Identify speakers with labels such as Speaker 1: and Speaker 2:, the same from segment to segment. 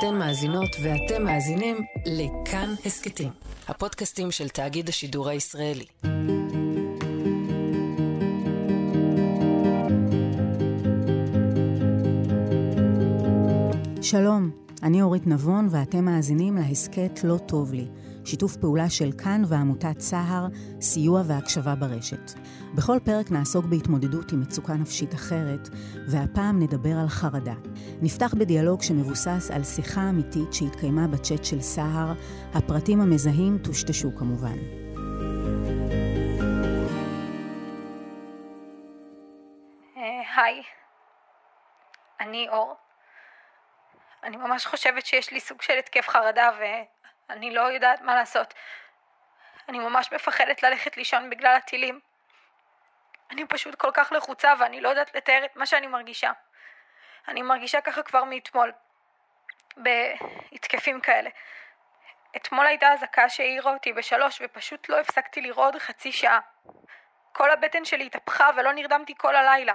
Speaker 1: אתן מאזינות ואתם מאזינים לכאן הסכתים, הפודקאסטים של תאגיד השידור הישראלי.
Speaker 2: שלום, אני אורית נבון ואתם מאזינים להסכת לא טוב לי, שיתוף פעולה של כאן ועמותת סהר, סיוע והקשבה ברשת. בכל פרק נעסוק בהתמודדות עם מצוקה נפשית אחרת, והפעם נדבר על חרדה. נפתח בדיאלוג שמבוסס על שיחה אמיתית שהתקיימה בצ'אט של סהר, הפרטים המזהים טושטשו כמובן.
Speaker 3: היי, אני אור. אני ממש חושבת שיש לי סוג של התקף חרדה ואני לא יודעת מה לעשות. אני ממש מפחדת ללכת לישון בגלל הטילים. אני פשוט כל כך לחוצה ואני לא יודעת לתאר את מה שאני מרגישה. אני מרגישה ככה כבר מאתמול, בהתקפים כאלה. אתמול הייתה אזעקה שהעירה אותי בשלוש ופשוט לא הפסקתי לרעוד חצי שעה. כל הבטן שלי התהפכה ולא נרדמתי כל הלילה.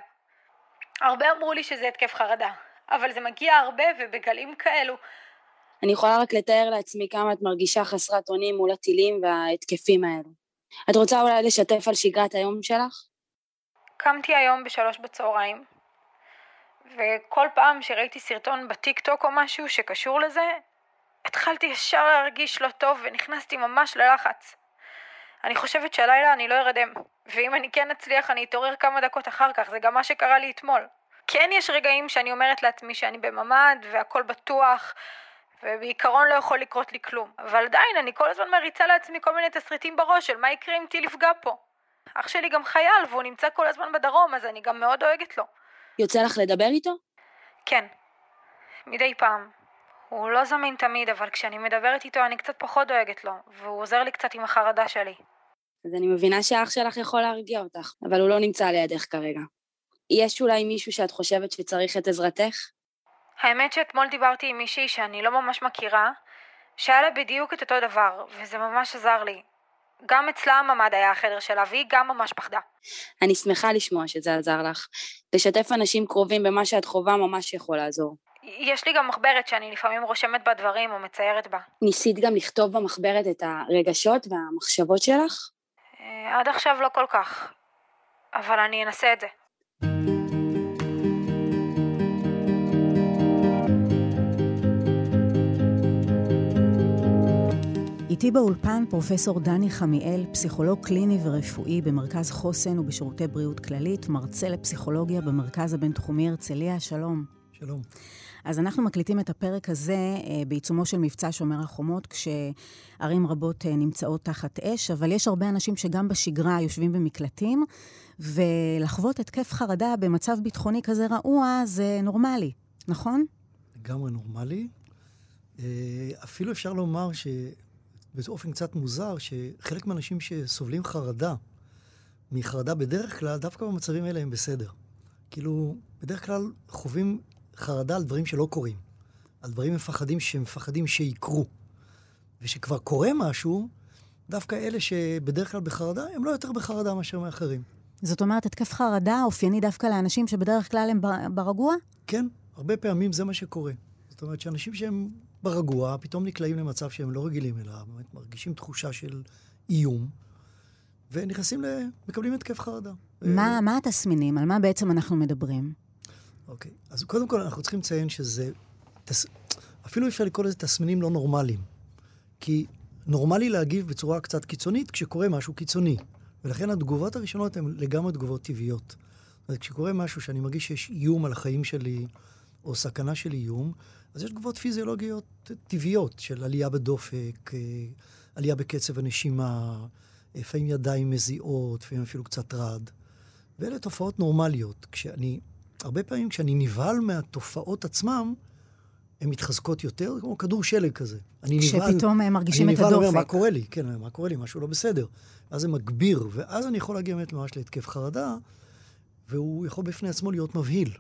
Speaker 3: הרבה אמרו לי שזה התקף חרדה, אבל זה מגיע הרבה ובגלים כאלו.
Speaker 4: אני יכולה רק לתאר לעצמי כמה את מרגישה חסרת אונים מול הטילים וההתקפים האלו. את רוצה אולי לשתף על שגרת היום שלך?
Speaker 3: קמתי היום בשלוש בצהריים, וכל פעם שראיתי סרטון בטיק טוק או משהו שקשור לזה, התחלתי ישר להרגיש לא טוב ונכנסתי ממש ללחץ. אני חושבת שהלילה אני לא ארדם, ואם אני כן אצליח אני אתעורר כמה דקות אחר כך, זה גם מה שקרה לי אתמול. כן יש רגעים שאני אומרת לעצמי שאני בממ"ד והכל בטוח, ובעיקרון לא יכול לקרות לי כלום. אבל עדיין אני כל הזמן מריצה לעצמי כל מיני תסריטים בראש של מה יקרה אם טיל יפגע פה. אח שלי גם חייל והוא נמצא כל הזמן בדרום, אז אני גם מאוד דואגת לו.
Speaker 4: יוצא לך לדבר איתו?
Speaker 3: כן, מדי פעם. הוא לא זמין תמיד, אבל כשאני מדברת איתו אני קצת פחות דואגת לו, והוא עוזר לי קצת עם החרדה שלי.
Speaker 4: אז אני מבינה שאח שלך יכול להרגיע אותך, אבל הוא לא נמצא לידך כרגע. יש אולי מישהו שאת חושבת שצריך את עזרתך?
Speaker 3: האמת שאתמול דיברתי עם מישהי שאני לא ממש מכירה, שהיה לה בדיוק את אותו דבר, וזה ממש עזר לי. גם אצלה הממ"ד היה החדר שלה, והיא גם ממש פחדה.
Speaker 4: אני שמחה לשמוע שזה עזר לך. לשתף אנשים קרובים במה שאת חווה ממש יכול לעזור.
Speaker 3: יש לי גם מחברת שאני לפעמים רושמת בה דברים או מציירת בה.
Speaker 4: ניסית גם לכתוב במחברת את הרגשות והמחשבות שלך?
Speaker 3: אה, עד עכשיו לא כל כך, אבל אני אנסה את זה.
Speaker 2: איתי באולפן פרופסור דני חמיאל, פסיכולוג קליני ורפואי במרכז חוסן ובשירותי בריאות כללית, מרצה לפסיכולוגיה במרכז הבינתחומי הרצליה, שלום.
Speaker 5: שלום.
Speaker 2: אז אנחנו מקליטים את הפרק הזה אה, בעיצומו של מבצע שומר החומות, כשערים רבות אה, נמצאות תחת אש, אבל יש הרבה אנשים שגם בשגרה יושבים במקלטים, ולחוות התקף חרדה במצב ביטחוני כזה רעוע זה נורמלי, נכון?
Speaker 5: לגמרי נורמלי. אה, אפילו אפשר לומר שבאופן קצת מוזר, שחלק מהאנשים שסובלים חרדה, מחרדה בדרך כלל, דווקא במצבים האלה הם בסדר. כאילו, בדרך כלל חווים חרדה על דברים שלא קורים, על דברים מפחדים שמפחדים שיקרו. ושכבר קורה משהו, דווקא אלה שבדרך כלל בחרדה, הם לא יותר בחרדה מאשר מאחרים.
Speaker 2: זאת אומרת, התקף חרדה אופייני דווקא לאנשים שבדרך כלל הם ברגוע?
Speaker 5: כן, הרבה פעמים זה מה שקורה. זאת אומרת שאנשים שהם ברגוע, פתאום נקלעים למצב שהם לא רגילים אליו, באמת מרגישים תחושה של איום, ונכנסים ל... מקבלים התקף חרדה.
Speaker 2: מה, מה התסמינים? על מה בעצם אנחנו מדברים?
Speaker 5: אוקיי, אז קודם כל אנחנו צריכים לציין שזה... תס... אפילו אפשר לקרוא לזה תסמינים לא נורמליים. כי נורמלי להגיב בצורה קצת קיצונית כשקורה משהו קיצוני. ולכן התגובות הראשונות הן לגמרי תגובות טבעיות. אומרת, כשקורה משהו שאני מרגיש שיש איום על החיים שלי, או סכנה של איום, אז יש תגובות פיזיולוגיות טבעיות של עלייה בדופק, אה, עלייה בקצב הנשימה, לפעמים ידיים מזיעות, לפעמים אפילו קצת רעד. ואלה תופעות נורמליות. כשאני, הרבה פעמים כשאני נבהל מהתופעות עצמם, הן מתחזקות יותר, כמו כדור שלג כזה.
Speaker 2: אני נבהל... כשפתאום הם מרגישים את הדופק.
Speaker 5: אני נבהל, אומר, מה קורה לי? כן, מה קורה לי? משהו לא בסדר. אז זה מגביר, ואז אני יכול להגיע באמת ממש להתקף חרדה, והוא יכול בפני עצמו להיות מבהיל.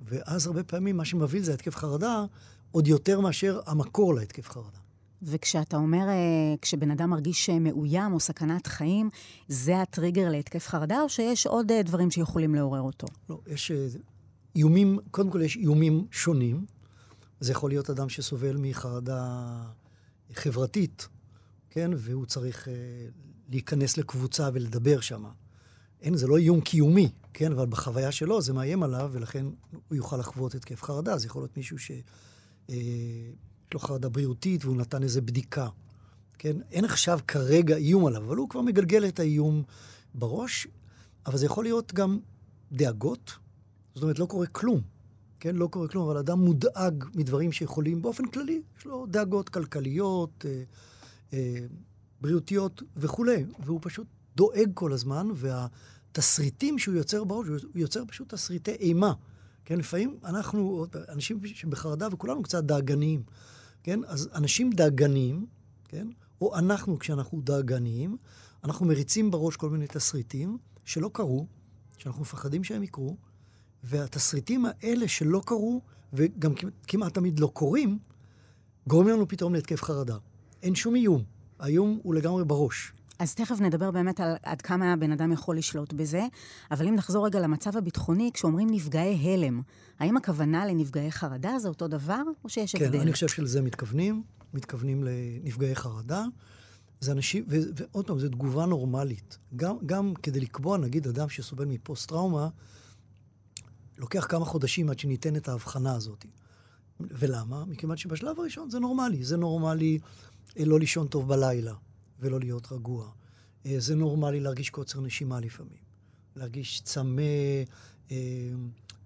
Speaker 5: ואז הרבה פעמים מה שמבהיל זה התקף חרדה, עוד יותר מאשר המקור להתקף חרדה.
Speaker 2: וכשאתה אומר, אה, כשבן אדם מרגיש מאוים או סכנת חיים, זה הטריגר להתקף חרדה, או שיש עוד אה, דברים שיכולים לעורר אותו?
Speaker 5: לא, יש אה, איומים, קודם כל יש איומים שונים, זה יכול להיות אדם שסובל מחרדה חברתית, כן? והוא צריך אה, להיכנס לקבוצה ולדבר שם. אין, זה לא איום קיומי, כן? אבל בחוויה שלו זה מאיים עליו, ולכן הוא יוכל לחוות התקף חרדה. זה יכול להיות מישהו שיש אה, לו חרדה בריאותית והוא נתן איזו בדיקה, כן? אין עכשיו כרגע איום עליו, אבל הוא כבר מגלגל את האיום בראש, אבל זה יכול להיות גם דאגות, זאת אומרת, לא קורה כלום. כן, לא קורה כלום, אבל אדם מודאג מדברים שיכולים, באופן כללי, יש לו דאגות כלכליות, אה, אה, בריאותיות וכולי, והוא פשוט דואג כל הזמן, והתסריטים שהוא יוצר בראש, הוא יוצר פשוט תסריטי אימה. כן, לפעמים אנחנו, אנשים שבחרדה, וכולנו קצת דאגניים, כן? אז אנשים דאגניים, כן? או אנחנו, כשאנחנו דאגניים, אנחנו מריצים בראש כל מיני תסריטים שלא קרו, שאנחנו מפחדים שהם יקרו, והתסריטים האלה שלא קרו, וגם כמעט תמיד לא קורים, גורמים לנו פתאום להתקף חרדה. אין שום איום. האיום הוא לגמרי בראש.
Speaker 2: אז תכף נדבר באמת על עד כמה הבן אדם יכול לשלוט בזה, אבל אם נחזור רגע למצב הביטחוני, כשאומרים נפגעי הלם, האם הכוונה לנפגעי חרדה זה אותו דבר, או שיש
Speaker 5: כן,
Speaker 2: הבדל?
Speaker 5: כן, אני חושב שלזה מתכוונים, מתכוונים לנפגעי חרדה. זה אנשים, ו, ועוד פעם, זו תגובה נורמלית. גם, גם כדי לקבוע, נגיד, אדם שסובל מפוסט-טראומה, לוקח כמה חודשים עד שניתן את ההבחנה הזאת. ולמה? מכיוון שבשלב הראשון זה נורמלי. זה נורמלי אה, לא לישון טוב בלילה ולא להיות רגוע. אה, זה נורמלי להרגיש קוצר נשימה לפעמים. להרגיש צמא, אה,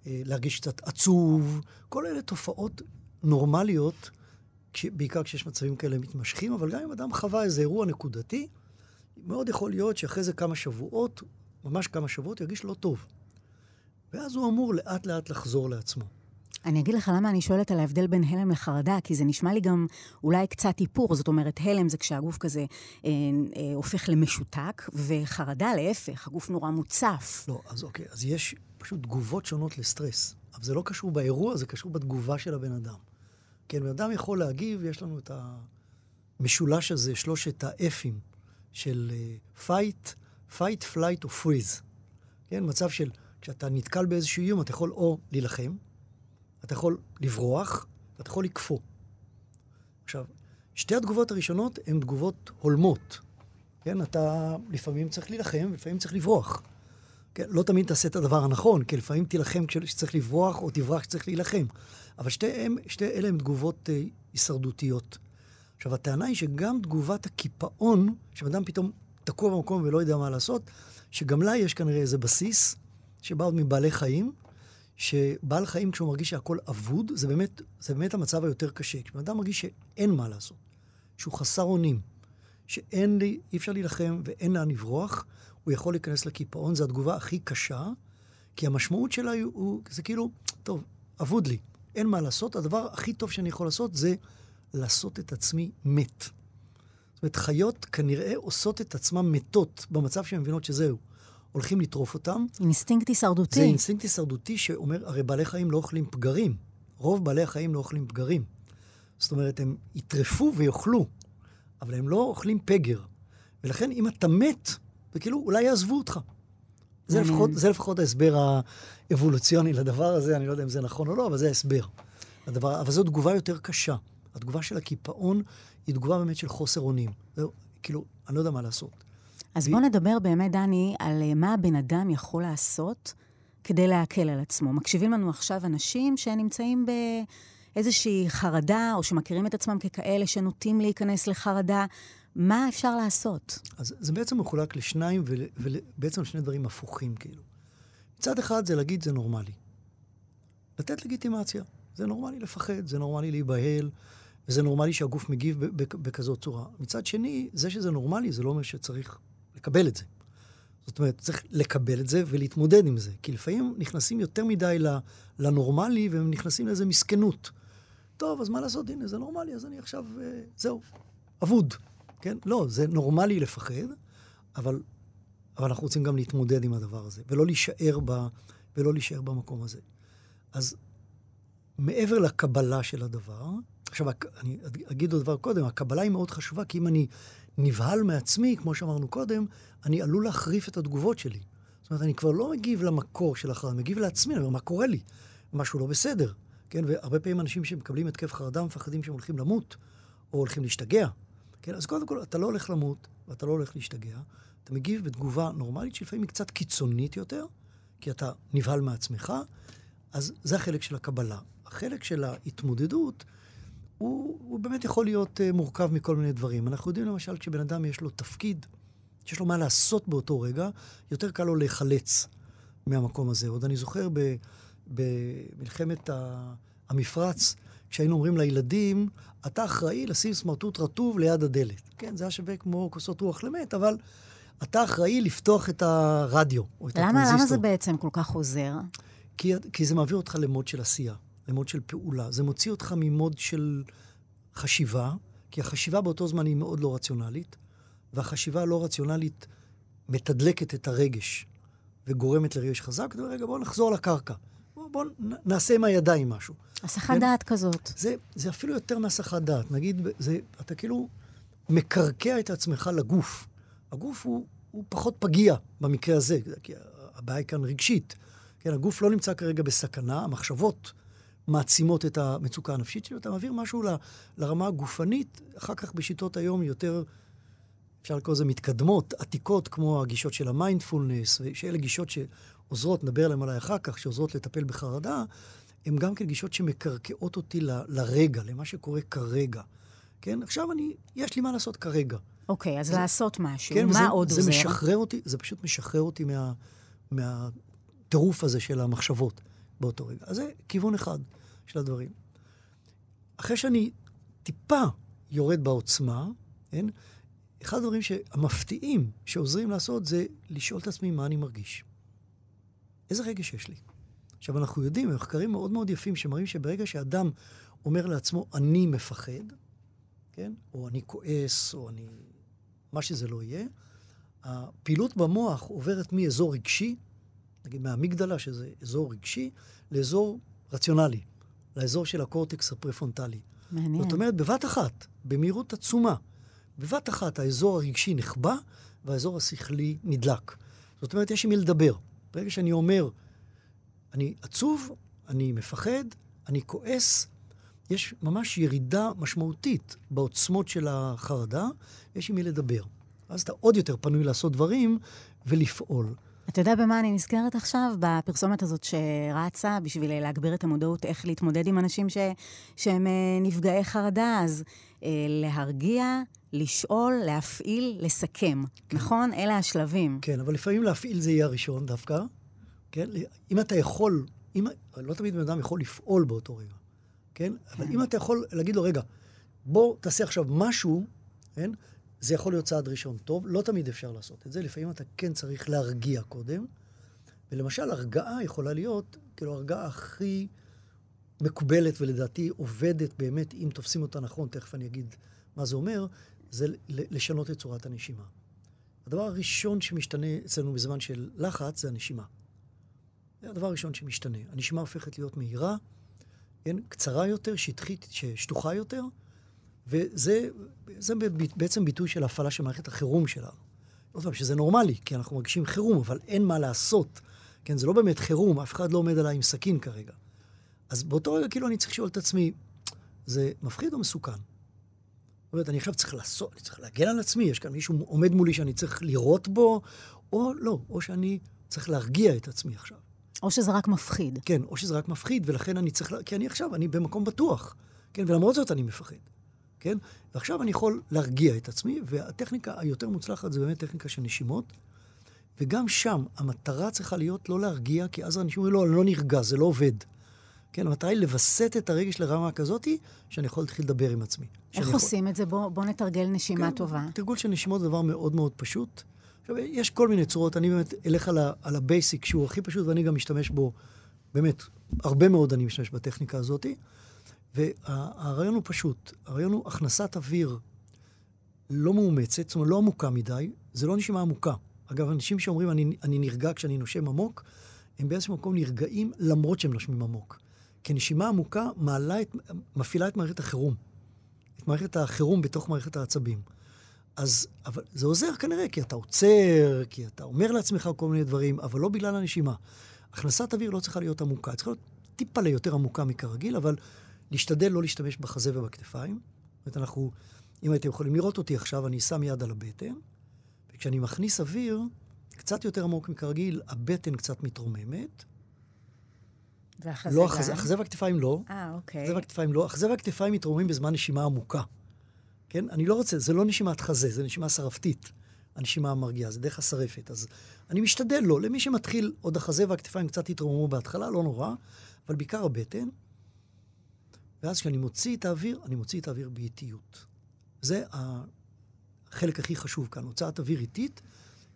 Speaker 5: להרגיש קצת עצוב. כל אלה תופעות נורמליות, בעיקר כשיש מצבים כאלה מתמשכים, אבל גם אם אדם חווה איזה אירוע נקודתי, מאוד יכול להיות שאחרי זה כמה שבועות, ממש כמה שבועות, ירגיש לא טוב. ואז הוא אמור לאט לאט לחזור לעצמו.
Speaker 2: אני אגיד לך למה אני שואלת על ההבדל בין הלם לחרדה, כי זה נשמע לי גם אולי קצת היפוך. זאת אומרת, הלם זה כשהגוף כזה אה, אה, הופך למשותק, וחרדה להפך, הגוף נורא מוצף.
Speaker 5: לא, אז אוקיי, אז יש פשוט תגובות שונות לסטרס. אבל זה לא קשור באירוע, זה קשור בתגובה של הבן אדם. כן, בן אדם יכול להגיב, יש לנו את המשולש הזה, שלושת האפים של fight, fight, flight או freeze. כן, מצב של כשאתה נתקל באיזשהו איום, אתה יכול או להילחם, אתה יכול לברוח, ואתה יכול לקפוא. עכשיו, שתי התגובות הראשונות הן תגובות הולמות. כן, אתה לפעמים צריך להילחם, ולפעמים צריך לברוח. כן, לא תמיד תעשה את הדבר הנכון, כי לפעמים תילחם כשצריך לברוח, או תברח כשצריך להילחם. אבל שתי, שתי אלה הן תגובות אה, הישרדותיות. עכשיו, הטענה היא שגם תגובת הקיפאון, שאדם פתאום תקוע במקום ולא יודע מה לעשות, שגם לה יש כנראה איזה בסיס, שבא עוד מבעלי חיים, שבעל חיים כשהוא מרגיש שהכל אבוד, זה באמת, זה באמת המצב היותר קשה. כשבן אדם מרגיש שאין מה לעשות, שהוא חסר אונים, שאין לי, אי אפשר להילחם ואין לאן לברוח, הוא יכול להיכנס לקיפאון, זו התגובה הכי קשה, כי המשמעות שלה הוא, הוא זה כאילו, טוב, אבוד לי, אין מה לעשות, הדבר הכי טוב שאני יכול לעשות זה לעשות את עצמי מת. זאת אומרת, חיות כנראה עושות את עצמן מתות במצב שהן מבינות שזהו. הולכים לטרוף אותם.
Speaker 2: אינסטינקט הישרדותי.
Speaker 5: זה אינסטינקט הישרדותי שאומר, הרי בעלי חיים לא אוכלים פגרים. רוב בעלי החיים לא אוכלים פגרים. זאת אומרת, הם יטרפו ויאכלו, אבל הם לא אוכלים פגר. ולכן אם אתה מת, זה כאילו, אולי יעזבו אותך. זה לפחות, זה לפחות ההסבר האבולוציוני לדבר הזה, אני לא יודע אם זה נכון או לא, אבל זה ההסבר. הדבר, אבל זו תגובה יותר קשה. התגובה של הקיפאון היא תגובה באמת של חוסר אונים. זה כאילו, אני לא יודע מה לעשות.
Speaker 2: אז בוא נדבר באמת, דני, על אה, מה הבן אדם יכול לעשות כדי להקל על עצמו. מקשיבים לנו עכשיו אנשים שנמצאים באיזושהי חרדה, או שמכירים את עצמם ככאלה שנוטים להיכנס לחרדה. מה אפשר לעשות?
Speaker 5: אז זה בעצם מחולק לשניים, ובעצם שני דברים הפוכים, כאילו. מצד אחד זה להגיד, זה נורמלי. לתת לגיטימציה. זה נורמלי לפחד, זה נורמלי להיבהל, וזה נורמלי שהגוף מגיב בכזאת צורה. מצד שני, זה שזה נורמלי, זה לא אומר שצריך לקבל את זה. זאת אומרת, צריך לקבל את זה ולהתמודד עם זה. כי לפעמים נכנסים יותר מדי לנורמלי, והם נכנסים לאיזה מסכנות. טוב, אז מה לעשות? הנה, זה נורמלי, אז אני עכשיו, אה, זהו, אבוד. כן? לא, זה נורמלי לפחד, אבל, אבל אנחנו רוצים גם להתמודד עם הדבר הזה, ולא להישאר, ב, ולא להישאר במקום הזה. אז מעבר לקבלה של הדבר, עכשיו, אני אגיד עוד דבר קודם, הקבלה היא מאוד חשובה, כי אם אני נבהל מעצמי, כמו שאמרנו קודם, אני עלול להחריף את התגובות שלי. זאת אומרת, אני כבר לא מגיב למקור של החרדה, מגיב לעצמי, אני אומר, מה קורה לי? משהו לא בסדר. כן, והרבה פעמים אנשים שמקבלים התקף חרדה מפחדים שהם הולכים למות, או הולכים להשתגע. כן, אז קודם כל, אתה לא הולך למות, ואתה לא הולך להשתגע. אתה מגיב בתגובה נורמלית, שלפעמים היא קצת קיצונית יותר, כי אתה נבהל מעצמך, אז זה החלק של הקבלה. החלק של ההתמודדות, הוא, הוא באמת יכול להיות uh, מורכב מכל מיני דברים. אנחנו יודעים למשל, כשבן אדם יש לו תפקיד, שיש לו מה לעשות באותו רגע, יותר קל לו להיחלץ מהמקום הזה. עוד אני זוכר ב, במלחמת המפרץ, כשהיינו אומרים לילדים, אתה אחראי לשים סמרטוט רטוב ליד הדלת. כן, זה היה שווה כמו כוסות רוח למת, אבל אתה אחראי לפתוח את הרדיו או את
Speaker 2: למה,
Speaker 5: הטרנזיסטור.
Speaker 2: למה זה בעצם כל כך עוזר?
Speaker 5: כי, כי זה מעביר אותך למוד של עשייה, למוד של פעולה. זה מוציא אותך ממוד של חשיבה, כי החשיבה באותו זמן היא מאוד לא רציונלית, והחשיבה הלא רציונלית מתדלקת את הרגש וגורמת לרגש חזק. רגע, בואו נחזור לקרקע. בואו בוא נעשה עם הידיים משהו.
Speaker 2: הסחת
Speaker 5: כן?
Speaker 2: דעת כזאת.
Speaker 5: זה, זה אפילו יותר מהסחת דעת. נגיד, זה, אתה כאילו מקרקע את עצמך לגוף. הגוף הוא, הוא פחות פגיע במקרה הזה, כי הבעיה היא כאן רגשית. כן, הגוף לא נמצא כרגע בסכנה, המחשבות מעצימות את המצוקה הנפשית שלו, אתה מעביר משהו ל, לרמה הגופנית, אחר כך בשיטות היום יותר, אפשר לקרוא לזה מתקדמות, עתיקות, כמו הגישות של המיינדפולנס, שאלה גישות שעוזרות, נדבר עליהן עליי אחר כך, שעוזרות לטפל בחרדה, הן גם כן גישות שמקרקעות אותי ל, לרגע, למה שקורה כרגע. כן, עכשיו אני, יש לי מה לעשות כרגע.
Speaker 2: אוקיי, אז
Speaker 5: זה,
Speaker 2: לעשות משהו.
Speaker 5: כן,
Speaker 2: מה
Speaker 5: וזה,
Speaker 2: עוד
Speaker 5: זה
Speaker 2: עוזר?
Speaker 5: משחרר אותי, זה פשוט משחרר אותי מה, מהטירוף הזה של המחשבות באותו רגע. אז זה כיוון אחד של הדברים. אחרי שאני טיפה יורד בעוצמה, כן, אחד הדברים המפתיעים שעוזרים לעשות זה לשאול את עצמי מה אני מרגיש. איזה רגש יש לי? עכשיו, אנחנו יודעים, מחקרים מאוד מאוד יפים שמראים שברגע שאדם אומר לעצמו, אני מפחד, כן? או אני כועס, או אני... מה שזה לא יהיה, הפעילות במוח עוברת מאזור רגשי, נגיד מהמגדלה, שזה אזור רגשי, לאזור רציונלי, לאזור של הקורטקס הפרפונטלי.
Speaker 2: מעניין.
Speaker 5: זאת אומרת, בבת אחת, במהירות עצומה, בבת אחת האזור הרגשי נחבא והאזור השכלי נדלק. זאת אומרת, יש עם מי לדבר. ברגע שאני אומר, אני עצוב, אני מפחד, אני כועס, יש ממש ירידה משמעותית בעוצמות של החרדה, יש עם מי לדבר. אז אתה עוד יותר פנוי לעשות דברים ולפעול.
Speaker 2: אתה יודע במה אני נזכרת עכשיו? בפרסומת הזאת שרצה בשביל להגביר את המודעות איך להתמודד עם אנשים ש... שהם אה, נפגעי חרדה. אז אה, להרגיע, לשאול, להפעיל, לסכם. כן. נכון? אלה השלבים.
Speaker 5: כן, אבל לפעמים להפעיל זה יהיה הראשון דווקא. כן? אם אתה יכול, אם, לא תמיד בן אדם יכול לפעול באותו רגע. כן? כן? אבל אם אתה יכול להגיד לו, רגע, בוא תעשה עכשיו משהו, כן? זה יכול להיות צעד ראשון טוב, לא תמיד אפשר לעשות את זה, לפעמים אתה כן צריך להרגיע קודם. ולמשל, הרגעה יכולה להיות, כאילו, הרגעה הכי מקובלת ולדעתי עובדת באמת, אם תופסים אותה נכון, תכף אני אגיד מה זה אומר, זה לשנות את צורת הנשימה. הדבר הראשון שמשתנה אצלנו בזמן של לחץ זה הנשימה. זה הדבר הראשון שמשתנה. הנשימה הופכת להיות מהירה, כן, קצרה יותר, שטחית, שטוחה יותר, וזה זה בעצם ביטוי של הפעלה של מערכת החירום שלנו. עוד פעם, שזה נורמלי, כי אנחנו מרגישים חירום, אבל אין מה לעשות. כן, זה לא באמת חירום, אף אחד לא עומד עליי עם סכין כרגע. אז באותו רגע כאילו אני צריך לשאול את עצמי, זה מפחיד או מסוכן? זאת אומרת, אני עכשיו צריך לעשות, אני צריך להגן על עצמי, יש כאן מישהו עומד מולי שאני צריך לירות בו, או לא, או שאני צריך להרגיע את עצמי עכשיו.
Speaker 2: או שזה רק מפחיד.
Speaker 5: כן, או שזה רק מפחיד, ולכן אני צריך, כי אני עכשיו, אני במקום בטוח. כן, ולמרות זאת אני מפחד. כן? ועכשיו אני יכול להרגיע את עצמי, והטכניקה היותר מוצלחת זה באמת טכניקה של נשימות. וגם שם המטרה צריכה להיות לא להרגיע, כי אז אנשים אומרים, לא, אני לא נרגע, זה לא עובד. כן, המטרה היא לווסת את הרגש לרמה כזאתי, שאני יכול להתחיל לדבר עם עצמי.
Speaker 2: איך עושים יכול... את זה? בוא, בוא נתרגל נשימה כן, טובה.
Speaker 5: תרגול של נשימות זה דבר מאוד מאוד פשוט. עכשיו, יש כל מיני צורות, אני באמת אלך על, ה, על ה basic, שהוא הכי פשוט, ואני גם משתמש בו, באמת, הרבה מאוד אני משתמש בטכניקה הזאתי. והרעיון הוא פשוט, הרעיון הוא הכנסת אוויר לא מאומצת, זאת אומרת, לא עמוקה מדי, זה לא נשימה עמוקה. אגב, אנשים שאומרים, אני, אני נרגע כשאני נושם עמוק, הם באיזשהו מקום נרגעים למרות שהם נושמים עמוק. כי נשימה עמוקה מעלה את, מפעילה את מערכת החירום. את מערכת החירום בתוך מערכת העצבים. אז, אבל זה עוזר כנראה, כי אתה עוצר, כי אתה אומר לעצמך כל מיני דברים, אבל לא בגלל הנשימה. הכנסת אוויר לא צריכה להיות עמוקה, צריכה להיות טיפה ליותר עמוקה מכרגיל, אבל להשתדל לא להשתמש בחזה ובכתפיים. זאת אומרת, אנחנו, אם הייתם יכולים לראות אותי עכשיו, אני שם יד על הבטן, וכשאני מכניס אוויר, קצת יותר עמוק מכרגיל, הבטן קצת מתרוממת.
Speaker 2: והחזה
Speaker 5: לא? החזה, החזה והכתפיים לא.
Speaker 2: אה, אוקיי.
Speaker 5: החזה והכתפיים לא. החזה והכתפיים מתרוממים בזמן נשימה עמוקה. כן? אני לא רוצה, זה לא נשימת חזה, זה נשימה שרפתית. הנשימה המרגיעה, זה דרך השרפת. אז אני משתדל לא. למי שמתחיל, עוד החזה והכתפיים קצת יתרוממו בהתחלה, לא נורא, אבל בעיקר הבטן. ואז כשאני מוציא את האוויר, אני מוציא את האוויר באיטיות. זה החלק הכי חשוב כאן, הוצאת אוויר איטית,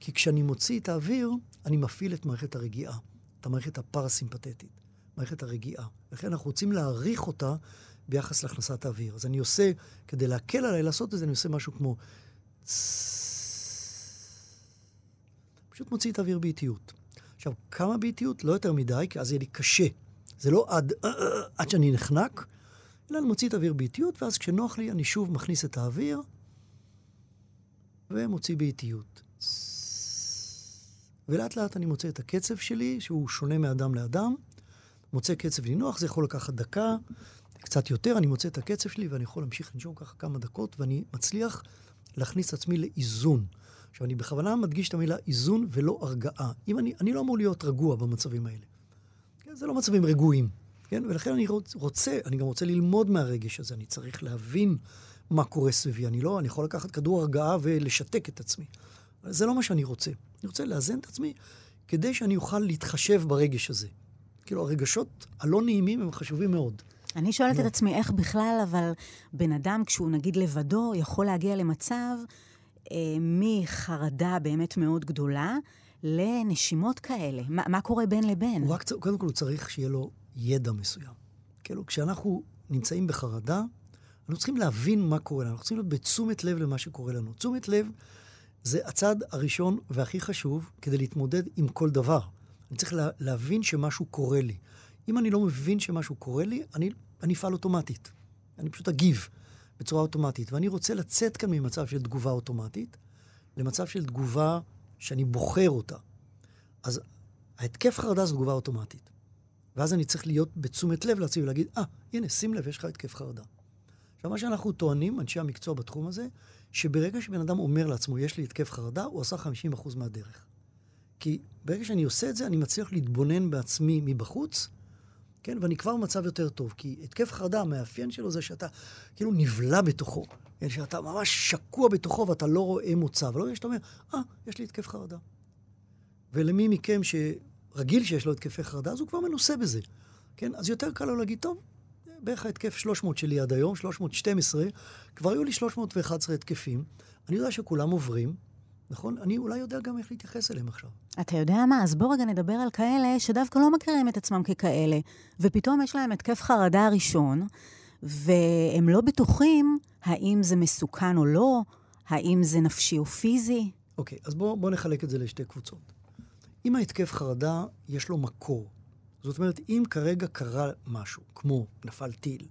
Speaker 5: כי כשאני מוציא את האוויר, אני מפעיל את מערכת הרגיעה, את המערכת הפרסימפטית, מערכת הרגיעה. לכן אנחנו רוצים להעריך אותה ביחס להכנסת האוויר. אז אני עושה, כדי להקל עליי לעשות את זה, אני עושה משהו כמו... פשוט מוציא את האוויר באיטיות. עכשיו, כמה באיטיות? לא יותר מדי, כי אז יהיה לי קשה. זה לא עד, עד שאני נחנק, אלא אני מוציא את האוויר באיטיות, ואז כשנוח לי, אני שוב מכניס את האוויר, ומוציא באיטיות. ולאט לאט אני מוצא את הקצב שלי, שהוא שונה מאדם לאדם. מוצא קצב לנוח, זה יכול לקחת דקה, קצת יותר, אני מוצא את הקצב שלי ואני יכול להמשיך לנשום ככה כמה דקות, ואני מצליח להכניס עצמי לאיזון. עכשיו, אני בכוונה מדגיש את המילה איזון ולא הרגעה. אם אני, אני לא אמור להיות רגוע במצבים האלה. כן, זה לא מצבים רגועים, כן? ולכן אני רוצה, אני גם רוצה ללמוד מהרגש הזה, אני צריך להבין מה קורה סביבי. אני לא, אני יכול לקחת כדור הרגעה ולשתק את עצמי. אבל זה לא מה שאני רוצה. אני רוצה לאזן את עצמי כדי שאני אוכל להתחשב ברגש הזה. כאילו, הרגשות הלא נעימים הם חשובים מאוד.
Speaker 2: אני שואלת
Speaker 5: לא.
Speaker 2: את עצמי, איך בכלל, אבל בן אדם, כשהוא נגיד לבדו, יכול להגיע למצב אה, מחרדה באמת מאוד גדולה לנשימות כאלה? מה, מה קורה בין לבין?
Speaker 5: הוא רק, קודם כל הוא צריך שיהיה לו ידע מסוים. כאילו, כשאנחנו נמצאים בחרדה, אנחנו צריכים להבין מה קורה לנו. אנחנו צריכים להיות בתשומת לב למה שקורה לנו. תשומת לב זה הצעד הראשון והכי חשוב כדי להתמודד עם כל דבר. אני צריך לה, להבין שמשהו קורה לי. אם אני לא מבין שמשהו קורה לי, אני, אני אפעל אוטומטית. אני פשוט אגיב בצורה אוטומטית. ואני רוצה לצאת כאן ממצב של תגובה אוטומטית למצב של תגובה שאני בוחר אותה. אז ההתקף חרדה זו תגובה אוטומטית. ואז אני צריך להיות בתשומת לב לעצמי ולהגיד, אה, ah, הנה, שים לב, יש לך התקף חרדה. עכשיו, מה שאנחנו טוענים, אנשי המקצוע בתחום הזה, שברגע שבן אדם אומר לעצמו, יש לי התקף חרדה, הוא עשה 50% מהדרך. כי ברגע שאני עושה את זה, אני מצליח להתבונן בעצמי מבחוץ, כן? ואני כבר במצב יותר טוב. כי התקף חרדה, המאפיין שלו זה שאתה כאילו נבלע בתוכו. כן? שאתה ממש שקוע בתוכו ואתה לא רואה מוצא. ולא שאתה אומר, אה, ah, יש לי התקף חרדה. ולמי מכם שרגיל שיש לו התקפי חרדה, אז הוא כבר מנוסה בזה. כן? אז יותר קל לו להגיד, טוב, בערך ההתקף 300 שלי עד היום, 312, כבר היו לי 311 התקפים. אני יודע שכולם עוברים, נכון? אני אולי יודע גם איך להתייחס אליהם עכשיו.
Speaker 2: אתה יודע מה? אז בוא רגע נדבר על כאלה שדווקא לא מכירים את עצמם ככאלה, ופתאום יש להם התקף חרדה הראשון, והם לא בטוחים האם זה מסוכן או לא, האם זה נפשי או פיזי.
Speaker 5: אוקיי, אז בואו בוא נחלק את זה לשתי קבוצות. אם ההתקף חרדה, יש לו מקור. זאת אומרת, אם כרגע קרה משהו, כמו נפל טיל,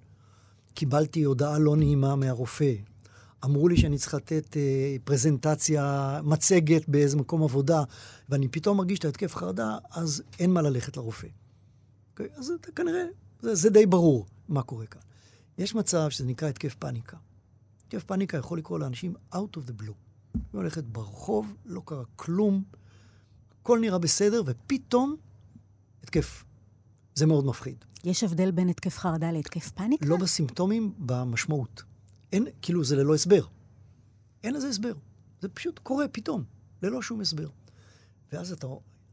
Speaker 5: קיבלתי הודעה לא נעימה מהרופא, אמרו לי שאני צריך לתת אה, פרזנטציה, מצגת באיזה מקום עבודה, ואני פתאום מרגיש את ההתקף חרדה, אז אין מה ללכת לרופא. אוקיי? אז זה, כנראה, זה, זה די ברור מה קורה כאן. יש מצב שזה נקרא התקף פאניקה. התקף פאניקה יכול לקרות לאנשים out of the blue. היא הולכת ברחוב, לא קרה כלום, הכל נראה בסדר, ופתאום התקף. זה מאוד מפחיד.
Speaker 2: יש הבדל בין התקף חרדה להתקף פאניקה?
Speaker 5: לא בסימפטומים, במשמעות. אין, כאילו, זה ללא הסבר. אין לזה הסבר. זה פשוט קורה פתאום, ללא שום הסבר. ואז אתה,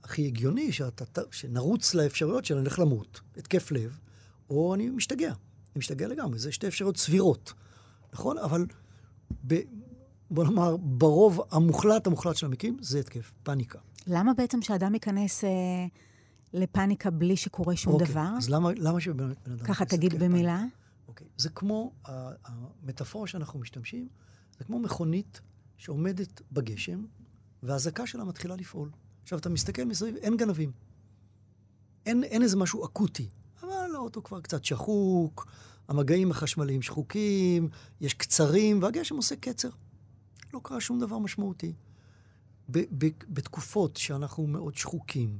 Speaker 5: הכי הגיוני שאתה, שנרוץ לאפשרויות של אני הולך למות, התקף לב, או אני משתגע. אני משתגע לגמרי, זה שתי אפשרויות סבירות, נכון? אבל ב, בוא נאמר, ברוב המוחלט המוחלט של המקרים, זה התקף פאניקה.
Speaker 2: למה בעצם שאדם ייכנס אה, לפאניקה בלי שקורה שום
Speaker 5: אוקיי,
Speaker 2: דבר?
Speaker 5: אז למה, למה שבן אדם...
Speaker 2: ככה
Speaker 5: ייכנס
Speaker 2: תגיד במילה.
Speaker 5: פאניקה? אוקיי. זה כמו, המטאפורה שאנחנו משתמשים, זה כמו מכונית שעומדת בגשם, והאזעקה שלה מתחילה לפעול. עכשיו, אתה מסתכל מסביב, אין גנבים. אין, אין איזה משהו אקוטי. אבל האוטו כבר קצת שחוק, המגעים החשמליים שחוקים, יש קצרים, והגשם עושה קצר. לא קרה שום דבר משמעותי. ב- ב- בתקופות שאנחנו מאוד שחוקים,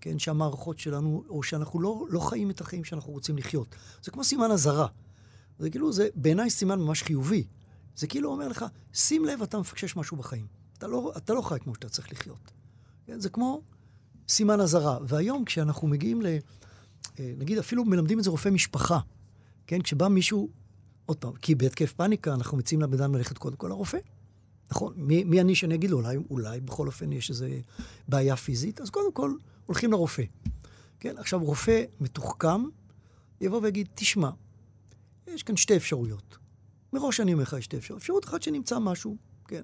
Speaker 5: כן, שהמערכות שלנו, או שאנחנו לא, לא חיים את החיים שאנחנו רוצים לחיות. זה כמו סימן אזהרה. זה כאילו, זה בעיניי סימן ממש חיובי. זה כאילו אומר לך, שים לב, אתה מפקשש משהו בחיים. אתה לא, אתה לא חי כמו שאתה צריך לחיות. כן? זה כמו סימן אזהרה. והיום כשאנחנו מגיעים ל... אה, נגיד, אפילו מלמדים את זה רופא משפחה, כן? כשבא מישהו, עוד פעם, כי בהתקף פאניקה אנחנו מציעים לבן אדם ללכת קודם כל לרופא. נכון, מי, מי אני שאני אגיד לו, אולי, אולי בכל אופן יש איזו בעיה פיזית, אז קודם כל הולכים לרופא. כן, עכשיו רופא מתוחכם יבוא ויגיד, תשמע, יש כאן שתי אפשרויות. מראש אני אומר לך, יש שתי אפשרויות. אפשרות אחת שנמצא משהו, כן.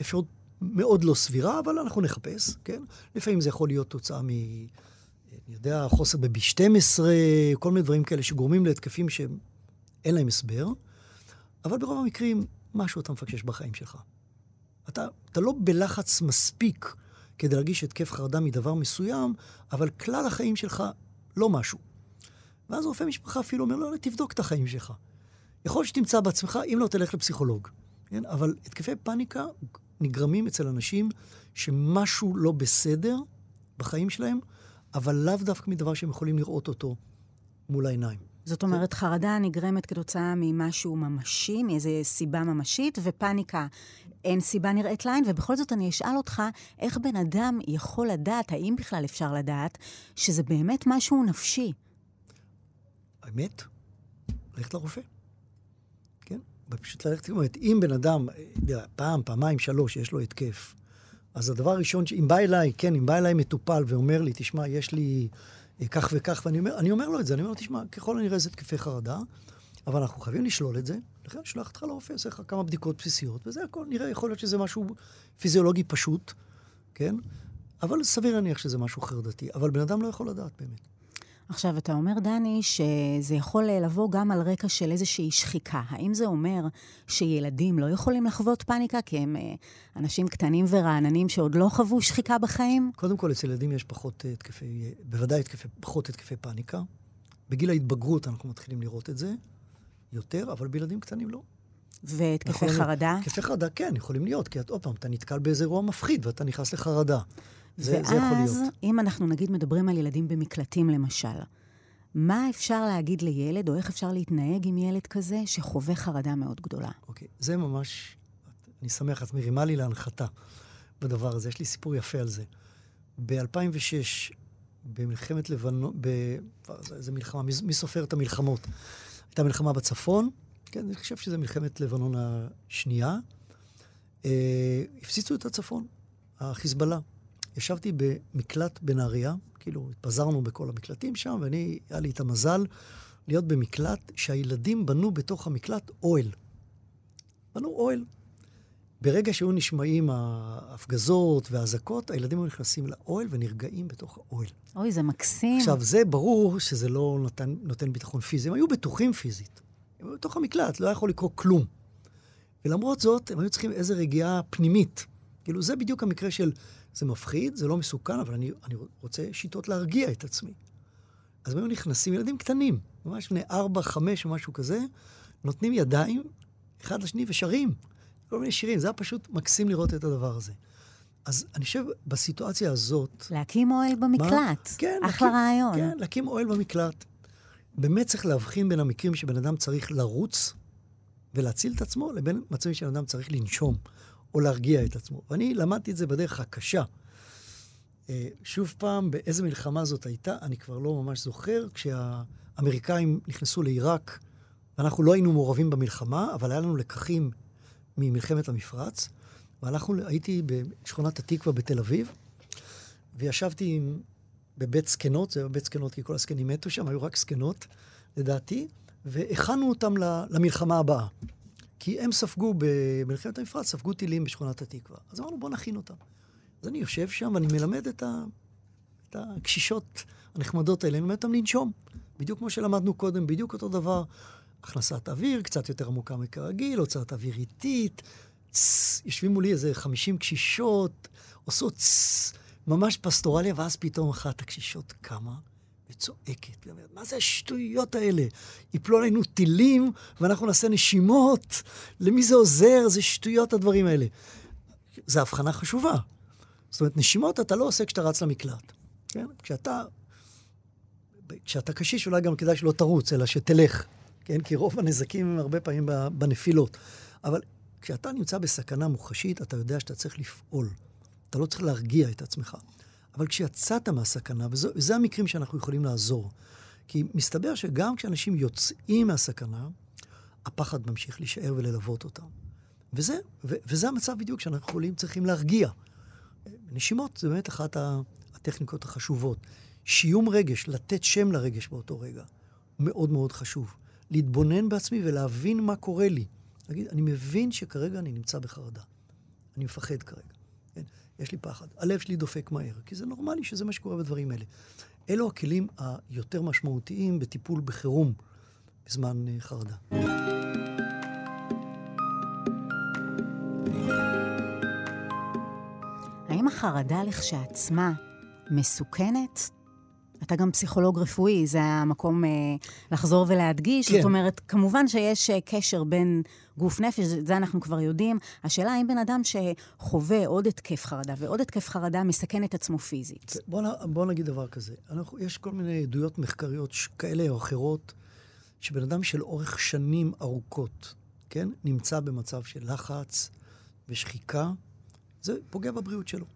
Speaker 5: אפשרות מאוד לא סבירה, אבל אנחנו נחפש, כן? לפעמים זה יכול להיות תוצאה מ... אני יודע, חוסר ב-B12, כל מיני דברים כאלה שגורמים להתקפים שאין להם הסבר, אבל ברוב המקרים, משהו אתה מפקשש בחיים שלך. אתה, אתה לא בלחץ מספיק כדי להרגיש התקף חרדה מדבר מסוים, אבל כלל החיים שלך לא משהו. ואז רופא משפחה אפילו אומר, לא, לא, תבדוק את החיים שלך. יכול להיות שתמצא בעצמך, אם לא, תלך לפסיכולוג. כן? אבל התקפי פאניקה נגרמים אצל אנשים שמשהו לא בסדר בחיים שלהם, אבל לאו דווקא מדבר שהם יכולים לראות אותו מול העיניים.
Speaker 2: זאת אומרת. חרדה נגרמת כתוצאה ממשהו ממשי, מאיזו סיבה ממשית, ופאניקה אין סיבה נראית לעין, ובכל זאת אני אשאל אותך, איך בן אדם יכול לדעת, האם בכלל אפשר לדעת, שזה באמת משהו נפשי?
Speaker 5: האמת, ללכת לרופא. כן? פשוט ללכת, זאת אומרת, אם בן אדם, פעם, פעמיים, שלוש, יש לו התקף, אז הדבר הראשון, אם בא אליי, כן, אם בא אליי מטופל ואומר לי, תשמע, יש לי כך וכך, ואני אומר, אומר לו את זה, אני אומר לו, תשמע, ככל הנראה זה התקפי חרדה, אבל אנחנו חייבים לשלול את זה, לכן אני שולח אותך לרופא, עושה לך כמה בדיקות בסיסיות, וזה הכל, נראה, יכול להיות שזה משהו פיזיולוגי פשוט, כן? אבל סביר להניח שזה משהו חרדתי, אבל בן אדם לא יכול לדעת באמת.
Speaker 2: עכשיו, אתה אומר, דני, שזה יכול לבוא גם על רקע של איזושהי שחיקה. האם זה אומר שילדים לא יכולים לחוות פאניקה כי הם אה, אנשים קטנים ורעננים שעוד לא חוו שחיקה בחיים?
Speaker 5: קודם כל, אצל ילדים יש פחות התקפי, בוודאי התקפי, פחות התקפי פאניקה. בגיל ההתבגרות אנחנו מתחילים לראות את זה יותר, אבל בילדים קטנים לא.
Speaker 2: והתקפי חרדה?
Speaker 5: התקפי חרדה, כן, יכולים להיות, כי עוד פעם, אתה נתקל באיזה אירוע מפחיד ואתה נכנס לחרדה.
Speaker 2: זה, ואז, זה יכול להיות. אם אנחנו נגיד מדברים על ילדים במקלטים למשל, מה אפשר להגיד לילד, או איך אפשר להתנהג עם ילד כזה שחווה חרדה מאוד גדולה?
Speaker 5: אוקיי, זה ממש, אני שמח, את מרימה לי להנחתה בדבר הזה. יש לי סיפור יפה על זה. ב-2006, במלחמת לבנון, ב... איזה מלחמה, מי, מי סופר את המלחמות? הייתה מלחמה בצפון, כן, אני חושב שזה מלחמת לבנון השנייה. אה, הפציצו את הצפון, החיזבאללה. ישבתי במקלט בנהריה, כאילו התפזרנו בכל המקלטים שם, ואני, היה לי את המזל להיות במקלט שהילדים בנו בתוך המקלט אוהל. בנו אוהל. ברגע שהיו נשמעים ההפגזות והאזעקות, הילדים היו נכנסים לאוהל ונרגעים בתוך האוהל.
Speaker 2: אוי, זה מקסים.
Speaker 5: עכשיו, זה ברור שזה לא נותן, נותן ביטחון פיזי. הם היו בטוחים פיזית. הם היו בתוך המקלט, לא היה יכול לקרות כלום. ולמרות זאת, הם היו צריכים איזו רגיעה פנימית. כאילו, זה בדיוק המקרה של זה מפחיד, זה לא מסוכן, אבל אני, אני רוצה שיטות להרגיע את עצמי. אז הם היו נכנסים, ילדים קטנים, ממש בני ארבע, חמש או משהו כזה, נותנים ידיים אחד לשני ושרים כל מיני שירים. זה היה פשוט מקסים לראות את הדבר הזה. אז אני חושב, בסיטואציה הזאת...
Speaker 2: להקים אוהל במקלט. מה? כן. אחלה להקים, רעיון.
Speaker 5: כן, להקים אוהל במקלט. באמת צריך להבחין בין המקרים שבן אדם צריך לרוץ ולהציל את עצמו, לבין מצבים שבן אדם צריך לנשום. או להרגיע את עצמו. ואני למדתי את זה בדרך הקשה. אה, שוב פעם, באיזה מלחמה זאת הייתה, אני כבר לא ממש זוכר, כשהאמריקאים נכנסו לעיראק, ואנחנו לא היינו מעורבים במלחמה, אבל היה לנו לקחים ממלחמת המפרץ, והלכנו, הייתי בשכונת התקווה בתל אביב, וישבתי עם, בבית זקנות, זה היה בית זקנות כי כל הזקנים מתו שם, היו רק זקנות, לדעתי, והכנו אותם למלחמה הבאה. כי הם ספגו, במלחמת המפרץ, ספגו טילים בשכונת התקווה. אז אמרנו, בואו נכין אותם. אז אני יושב שם ואני מלמד את, ה, את הקשישות הנחמדות האלה, אני מלמד אותם לנשום. בדיוק כמו שלמדנו קודם, בדיוק אותו דבר. הכנסת אוויר, קצת יותר עמוקה מכרגיל, הוצאת אוויר איטית. יושבים מולי איזה 50 קשישות, עושות ממש פסטורליה, ואז פתאום אחת הקשישות קמה. וצועקת, ואומרת, מה זה השטויות האלה? יפלו עלינו טילים ואנחנו נעשה נשימות? למי זה עוזר? זה שטויות הדברים האלה. זו הבחנה חשובה. זאת אומרת, נשימות אתה לא עושה כשאתה רץ למקלט. כן? כשאתה, כשאתה קשיש, אולי גם כדאי שלא תרוץ, אלא שתלך, כן? כי רוב הנזקים הם הרבה פעמים בנפילות. אבל כשאתה נמצא בסכנה מוחשית, אתה יודע שאתה צריך לפעול. אתה לא צריך להרגיע את עצמך. אבל כשיצאת מהסכנה, וזה, וזה המקרים שאנחנו יכולים לעזור. כי מסתבר שגם כשאנשים יוצאים מהסכנה, הפחד ממשיך להישאר וללוות אותם. וזה, ו, וזה המצב בדיוק שאנחנו יכולים, צריכים להרגיע. נשימות זה באמת אחת הטכניקות החשובות. שיום רגש, לתת שם לרגש באותו רגע, מאוד מאוד חשוב. להתבונן בעצמי ולהבין מה קורה לי. להגיד, אני מבין שכרגע אני נמצא בחרדה. אני מפחד כרגע. יש לי פחד. הלב שלי דופק מהר, כי זה נורמלי שזה מה שקורה בדברים האלה. אלו הכלים היותר משמעותיים בטיפול בחירום בזמן אה, חרדה.
Speaker 2: האם החרדה לכשעצמה מסוכנת? אתה גם פסיכולוג רפואי, זה המקום אה, לחזור ולהדגיש. כן. זאת אומרת, כמובן שיש אה, קשר בין גוף נפש, זה, זה אנחנו כבר יודעים. השאלה האם בן אדם שחווה עוד התקף חרדה ועוד התקף חרדה מסכן את עצמו פיזית.
Speaker 5: בוא, בוא נגיד דבר כזה. אנחנו, יש כל מיני עדויות מחקריות כאלה או אחרות, שבן אדם של אורך שנים ארוכות, כן, נמצא במצב של לחץ ושחיקה, זה פוגע בבריאות שלו.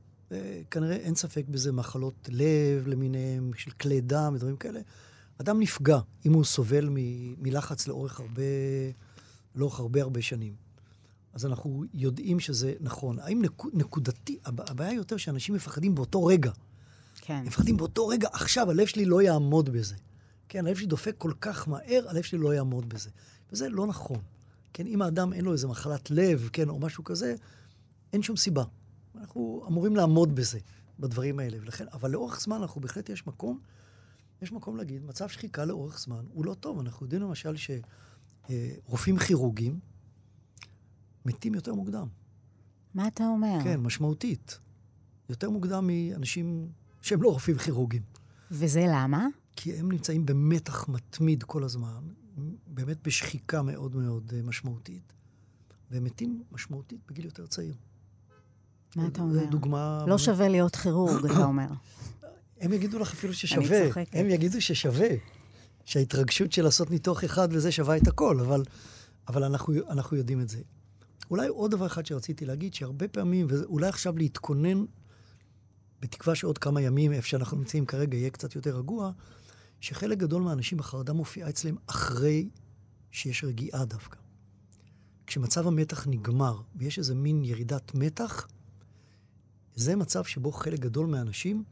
Speaker 5: כנראה אין ספק בזה מחלות לב למיניהם, של כלי דם ודברים כאלה. אדם נפגע אם הוא סובל מ- מלחץ לאורך הרבה, לאורך הרבה הרבה שנים. אז אנחנו יודעים שזה נכון. האם נק, נקודתי, הבעיה יותר שאנשים מפחדים באותו רגע.
Speaker 2: כן.
Speaker 5: הם מפחדים באותו רגע, עכשיו הלב שלי לא יעמוד בזה. כן, הלב שלי דופק כל כך מהר, הלב שלי לא יעמוד בזה. וזה לא נכון. כן, אם האדם אין לו איזה מחלת לב, כן, או משהו כזה, אין שום סיבה. אנחנו אמורים לעמוד בזה, בדברים האלה. ולכן, אבל לאורך זמן אנחנו בהחלט יש מקום, יש מקום להגיד, מצב שחיקה לאורך זמן הוא לא טוב. אנחנו יודעים למשל שרופאים כירורגים מתים יותר מוקדם.
Speaker 2: מה אתה אומר?
Speaker 5: כן, משמעותית. יותר מוקדם מאנשים שהם לא רופאים כירורגים.
Speaker 2: וזה למה?
Speaker 5: כי הם נמצאים במתח מתמיד כל הזמן, באמת בשחיקה מאוד מאוד אה, משמעותית, והם מתים משמעותית בגיל יותר צעיר.
Speaker 2: מה אתה אומר?
Speaker 5: דוגמה...
Speaker 2: לא שווה להיות כירורג, אתה אומר.
Speaker 5: הם יגידו לך אפילו ששווה. אני צוחקת. הם יגידו ששווה. שההתרגשות של לעשות ניתוח אחד וזה שווה את הכל, אבל, אבל אנחנו, אנחנו יודעים את זה. אולי עוד דבר אחד שרציתי להגיד, שהרבה פעמים, ואולי עכשיו להתכונן, בתקווה שעוד כמה ימים, איפה שאנחנו נמצאים כרגע, יהיה קצת יותר רגוע, שחלק גדול מהאנשים החרדה מופיעה אצלם אחרי שיש רגיעה דווקא. כשמצב המתח נגמר ויש איזה מין ירידת מתח, זה מצב שבו חלק גדול מהאנשים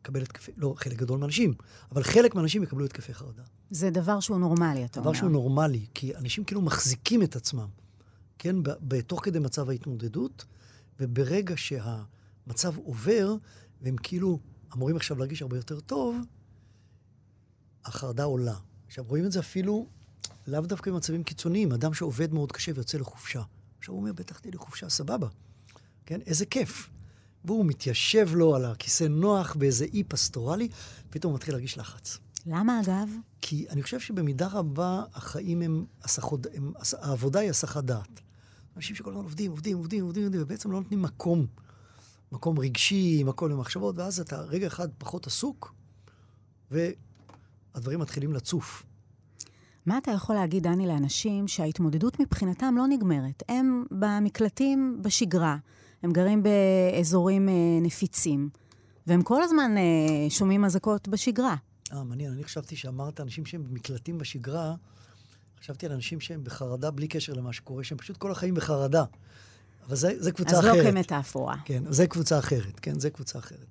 Speaker 5: יקבל התקפי, לא חלק גדול מהאנשים, אבל חלק מהאנשים יקבלו התקפי חרדה.
Speaker 2: זה דבר שהוא נורמלי, אתה
Speaker 5: דבר אומר. דבר שהוא נורמלי, כי אנשים כאילו מחזיקים את עצמם, כן, בתוך כדי מצב ההתמודדות, וברגע שהמצב עובר, והם כאילו אמורים עכשיו להרגיש הרבה יותר טוב, החרדה עולה. עכשיו, רואים את זה אפילו לאו דווקא במצבים קיצוניים. אדם שעובד מאוד קשה ויוצא לחופשה. עכשיו הוא אומר, בטח תהיה לי חופשה, סבבה. כן, איזה כיף. והוא מתיישב לו על הכיסא נוח באיזה אי פסטורלי, פתאום הוא מתחיל להרגיש לחץ.
Speaker 2: למה אגב?
Speaker 5: כי אני חושב שבמידה רבה החיים הם, הסחות, הם העבודה היא הסחת דעת. אנשים שכל הזמן עובדים, עובדים, עובדים, עובדים, עובדים, ובעצם לא נותנים מקום, מקום רגשי, מקום למחשבות, ואז אתה רגע אחד פחות עסוק, והדברים מתחילים לצוף.
Speaker 2: מה אתה יכול להגיד, דני, לאנשים שההתמודדות מבחינתם לא נגמרת? הם במקלטים בשגרה. הם גרים באזורים אה, נפיצים, והם כל הזמן אה, שומעים אזעקות בשגרה.
Speaker 5: אה, מעניין. אני חשבתי שאמרת אנשים שהם במקלטים בשגרה, חשבתי על אנשים שהם בחרדה בלי קשר למה שקורה, שהם פשוט כל החיים בחרדה. אבל זה, זה קבוצה
Speaker 2: אז
Speaker 5: אחרת.
Speaker 2: אז לא כמטאפורה.
Speaker 5: כן, זה קבוצה אחרת, כן, זה קבוצה אחרת.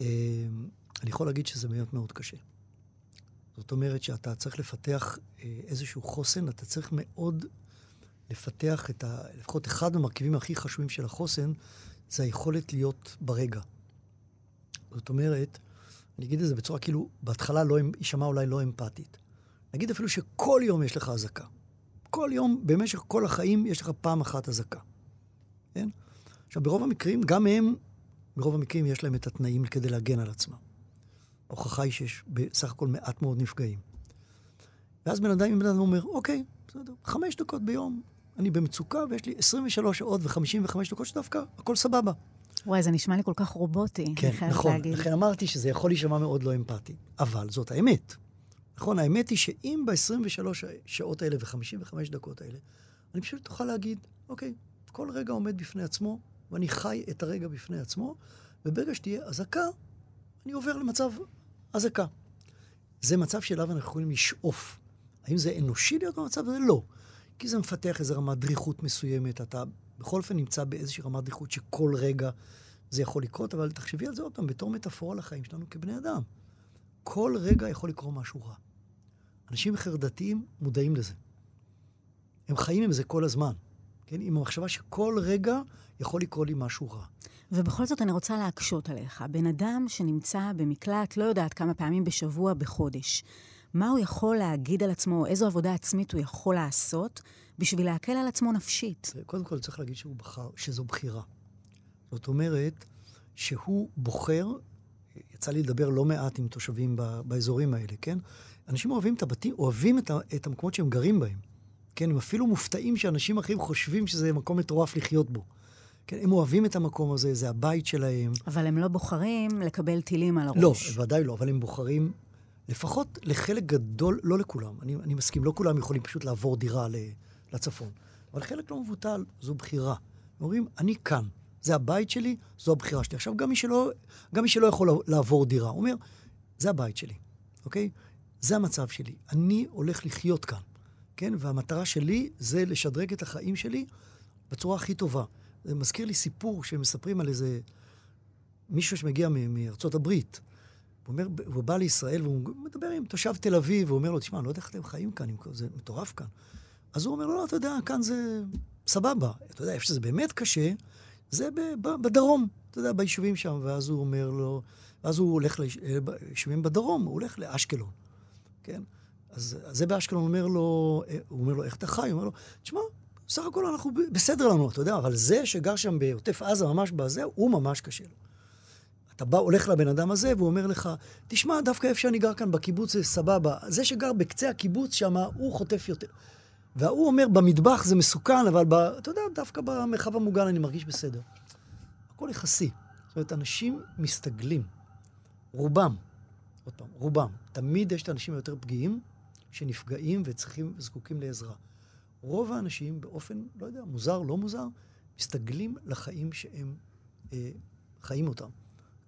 Speaker 5: אה, אני יכול להגיד שזה באמת מאוד קשה. זאת אומרת שאתה צריך לפתח איזשהו חוסן, אתה צריך מאוד לפתח את ה... לפחות אחד המרכיבים הכי חשובים של החוסן, זה היכולת להיות ברגע. זאת אומרת, אני אגיד את זה בצורה כאילו, בהתחלה לא, יישמע אולי לא אמפתית. נגיד אפילו שכל יום יש לך אזעקה. כל יום, במשך כל החיים, יש לך פעם אחת אזעקה. כן? עכשיו, ברוב המקרים, גם הם, ברוב המקרים יש להם את התנאים כדי להגן על עצמם. ההוכחה היא שיש בסך הכל מעט מאוד נפגעים. ואז בן אדם, אם בן אדם אומר, אוקיי, בסדר, חמש דקות ביום, אני במצוקה ויש לי 23 שעות ו-55 דקות שדווקא הכל סבבה.
Speaker 2: וואי, זה נשמע לי כל כך רובוטי,
Speaker 5: כן,
Speaker 2: אני
Speaker 5: נכון.
Speaker 2: להגיד.
Speaker 5: לכן אמרתי שזה יכול להישמע מאוד לא אמפתי. אבל זאת האמת. נכון, האמת היא שאם ב-23 שעות האלה ו-55 דקות האלה, אני פשוט אוכל להגיד, אוקיי, כל רגע עומד בפני עצמו, ואני חי את הרגע בפני עצמו, וברגע שתהיה אזעקה, אני עובר למצב אזעקה. זה מצב שאליו אנחנו יכולים לשאוף. האם זה אנושי להיות במצב הזה? לא. כי זה מפתח איזו רמת דריכות מסוימת. אתה בכל אופן נמצא באיזושהי רמת דריכות שכל רגע זה יכול לקרות, אבל תחשבי על זה עוד פעם, בתור מטאפורה לחיים שלנו כבני אדם. כל רגע יכול לקרות משהו רע. אנשים חרדתיים מודעים לזה. הם חיים עם זה כל הזמן, כן? עם המחשבה שכל רגע יכול לקרות לי משהו רע.
Speaker 2: ובכל זאת אני רוצה להקשות עליך. בן אדם שנמצא במקלט, לא יודעת כמה פעמים בשבוע, בחודש, מה הוא יכול להגיד על עצמו, איזו עבודה עצמית הוא יכול לעשות בשביל להקל על עצמו נפשית?
Speaker 5: קודם כל צריך להגיד שהוא בחר, שזו בחירה. זאת אומרת שהוא בוחר, יצא לי לדבר לא מעט עם תושבים ב, באזורים האלה, כן? אנשים אוהבים את הבתים, אוהבים את, את המקומות שהם גרים בהם. כן, הם אפילו מופתעים שאנשים אחרים חושבים שזה מקום מטורף לחיות בו. כן, הם אוהבים את המקום הזה, זה הבית שלהם.
Speaker 2: אבל הם לא בוחרים לקבל טילים על הראש.
Speaker 5: לא, ודאי לא, אבל הם בוחרים, לפחות לחלק גדול, לא לכולם, אני, אני מסכים, לא כולם יכולים פשוט לעבור דירה לצפון, אבל חלק לא מבוטל, זו בחירה. אומרים, אני כאן, זה הבית שלי, זו הבחירה שלי. עכשיו, גם מי שלא, גם מי שלא יכול לעבור דירה, הוא אומר, זה הבית שלי, אוקיי? זה המצב שלי. אני הולך לחיות כאן, כן? והמטרה שלי זה לשדרג את החיים שלי בצורה הכי טובה. זה מזכיר לי סיפור שמספרים על איזה מישהו שמגיע מארצות הברית. הוא, אומר, הוא בא לישראל והוא מדבר עם תושב תל אביב, והוא אומר לו, תשמע, אני לא יודע איך אתם חיים כאן, זה מטורף כאן. אז הוא אומר לא, אתה יודע, כאן זה סבבה. אתה יודע, איפה שזה באמת קשה, זה בדרום, אתה יודע, ביישובים שם. ואז הוא אומר לו, ואז הוא הולך ליישובים בדרום, הוא הולך לאשקלון, כן? אז זה באשקלון אומר לו, הוא אומר לו, איך אתה חי? הוא אומר לו, תשמע, בסך הכל אנחנו בסדר לנו, אתה יודע, אבל זה שגר שם בעוטף עזה, ממש בזה, הוא ממש קשה לו. אתה בא, הולך לבן אדם הזה, והוא אומר לך, תשמע, דווקא איפה שאני גר כאן בקיבוץ זה סבבה. זה שגר בקצה הקיבוץ שם, הוא חוטף יותר. וההוא אומר, במטבח זה מסוכן, אבל ב, אתה יודע, דווקא במרחב המוגן אני מרגיש בסדר. הכל יחסי. זאת אומרת, אנשים מסתגלים. רובם, עוד פעם, רובם. תמיד יש את האנשים היותר פגיעים, שנפגעים וצריכים, זקוקים לעזרה. רוב האנשים, באופן, לא יודע, מוזר, לא מוזר, מסתגלים לחיים שהם אה, חיים אותם.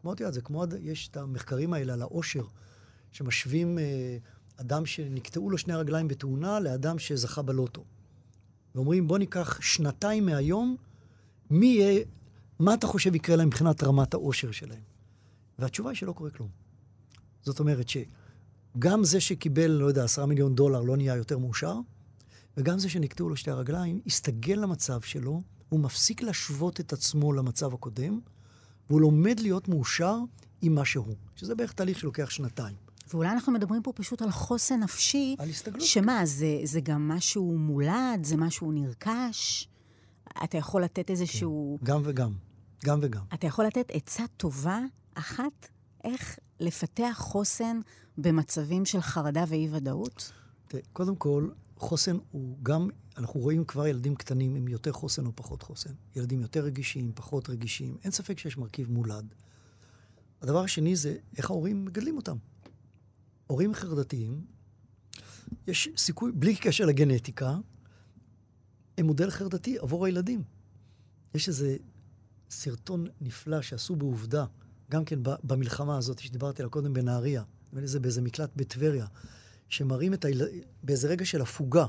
Speaker 5: כמו את יודעת, זה כמו, יש את המחקרים האלה על העושר, שמשווים אה, אדם שנקטעו לו שני הרגליים בתאונה לאדם שזכה בלוטו. ואומרים, בוא ניקח שנתיים מהיום, מי יהיה, מה אתה חושב יקרה להם מבחינת רמת העושר שלהם? והתשובה היא שלא קורה כלום. זאת אומרת שגם זה שקיבל, לא יודע, עשרה מיליון דולר לא נהיה יותר מאושר, וגם זה שנקטעו לו שתי הרגליים, הסתגל למצב שלו, הוא מפסיק להשוות את עצמו למצב הקודם, והוא לומד להיות מאושר עם מה שהוא, שזה בערך תהליך שלוקח שנתיים.
Speaker 2: ואולי אנחנו מדברים פה פשוט על חוסן נפשי.
Speaker 5: על הסתגלות.
Speaker 2: שמה, זה, זה גם משהו מולד? זה משהו נרכש? אתה יכול לתת איזשהו...
Speaker 5: כן, גם וגם. גם וגם.
Speaker 2: אתה יכול לתת עצה טובה אחת איך לפתח חוסן במצבים של חרדה ואי-ודאות?
Speaker 5: קודם כל, חוסן הוא גם, אנחנו רואים כבר ילדים קטנים עם יותר חוסן או פחות חוסן. ילדים יותר רגישים, פחות רגישים. אין ספק שיש מרכיב מולד. הדבר השני זה איך ההורים מגדלים אותם. הורים חרדתיים, יש סיכוי, בלי קשר לגנטיקה, הם מודל חרדתי עבור הילדים. יש איזה סרטון נפלא שעשו בעובדה, גם כן במלחמה הזאת שדיברתי עליה קודם בנהריה, נדמה לי זה באיזה מקלט בטבריה, שמראים את הילדים, באיזה רגע של הפוגה,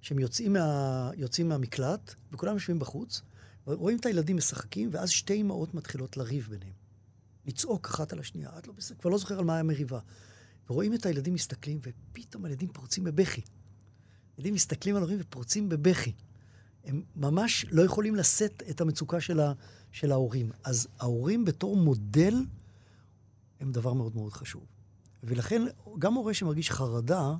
Speaker 5: שהם יוצאים, מה, יוצאים מהמקלט, וכולם יושבים בחוץ, רואים את הילדים משחקים, ואז שתי אמהות מתחילות לריב ביניהם. לצעוק אחת על השנייה, את לא בסדר, כבר לא זוכר על מה היה מריבה. ורואים את הילדים מסתכלים, ופתאום הילדים פורצים בבכי. ילדים מסתכלים על ההורים ופורצים בבכי. הם ממש לא יכולים לשאת את המצוקה של, ה, של ההורים. אז ההורים בתור מודל הם דבר מאוד מאוד חשוב. ולכן גם הורה שמרגיש חרדה,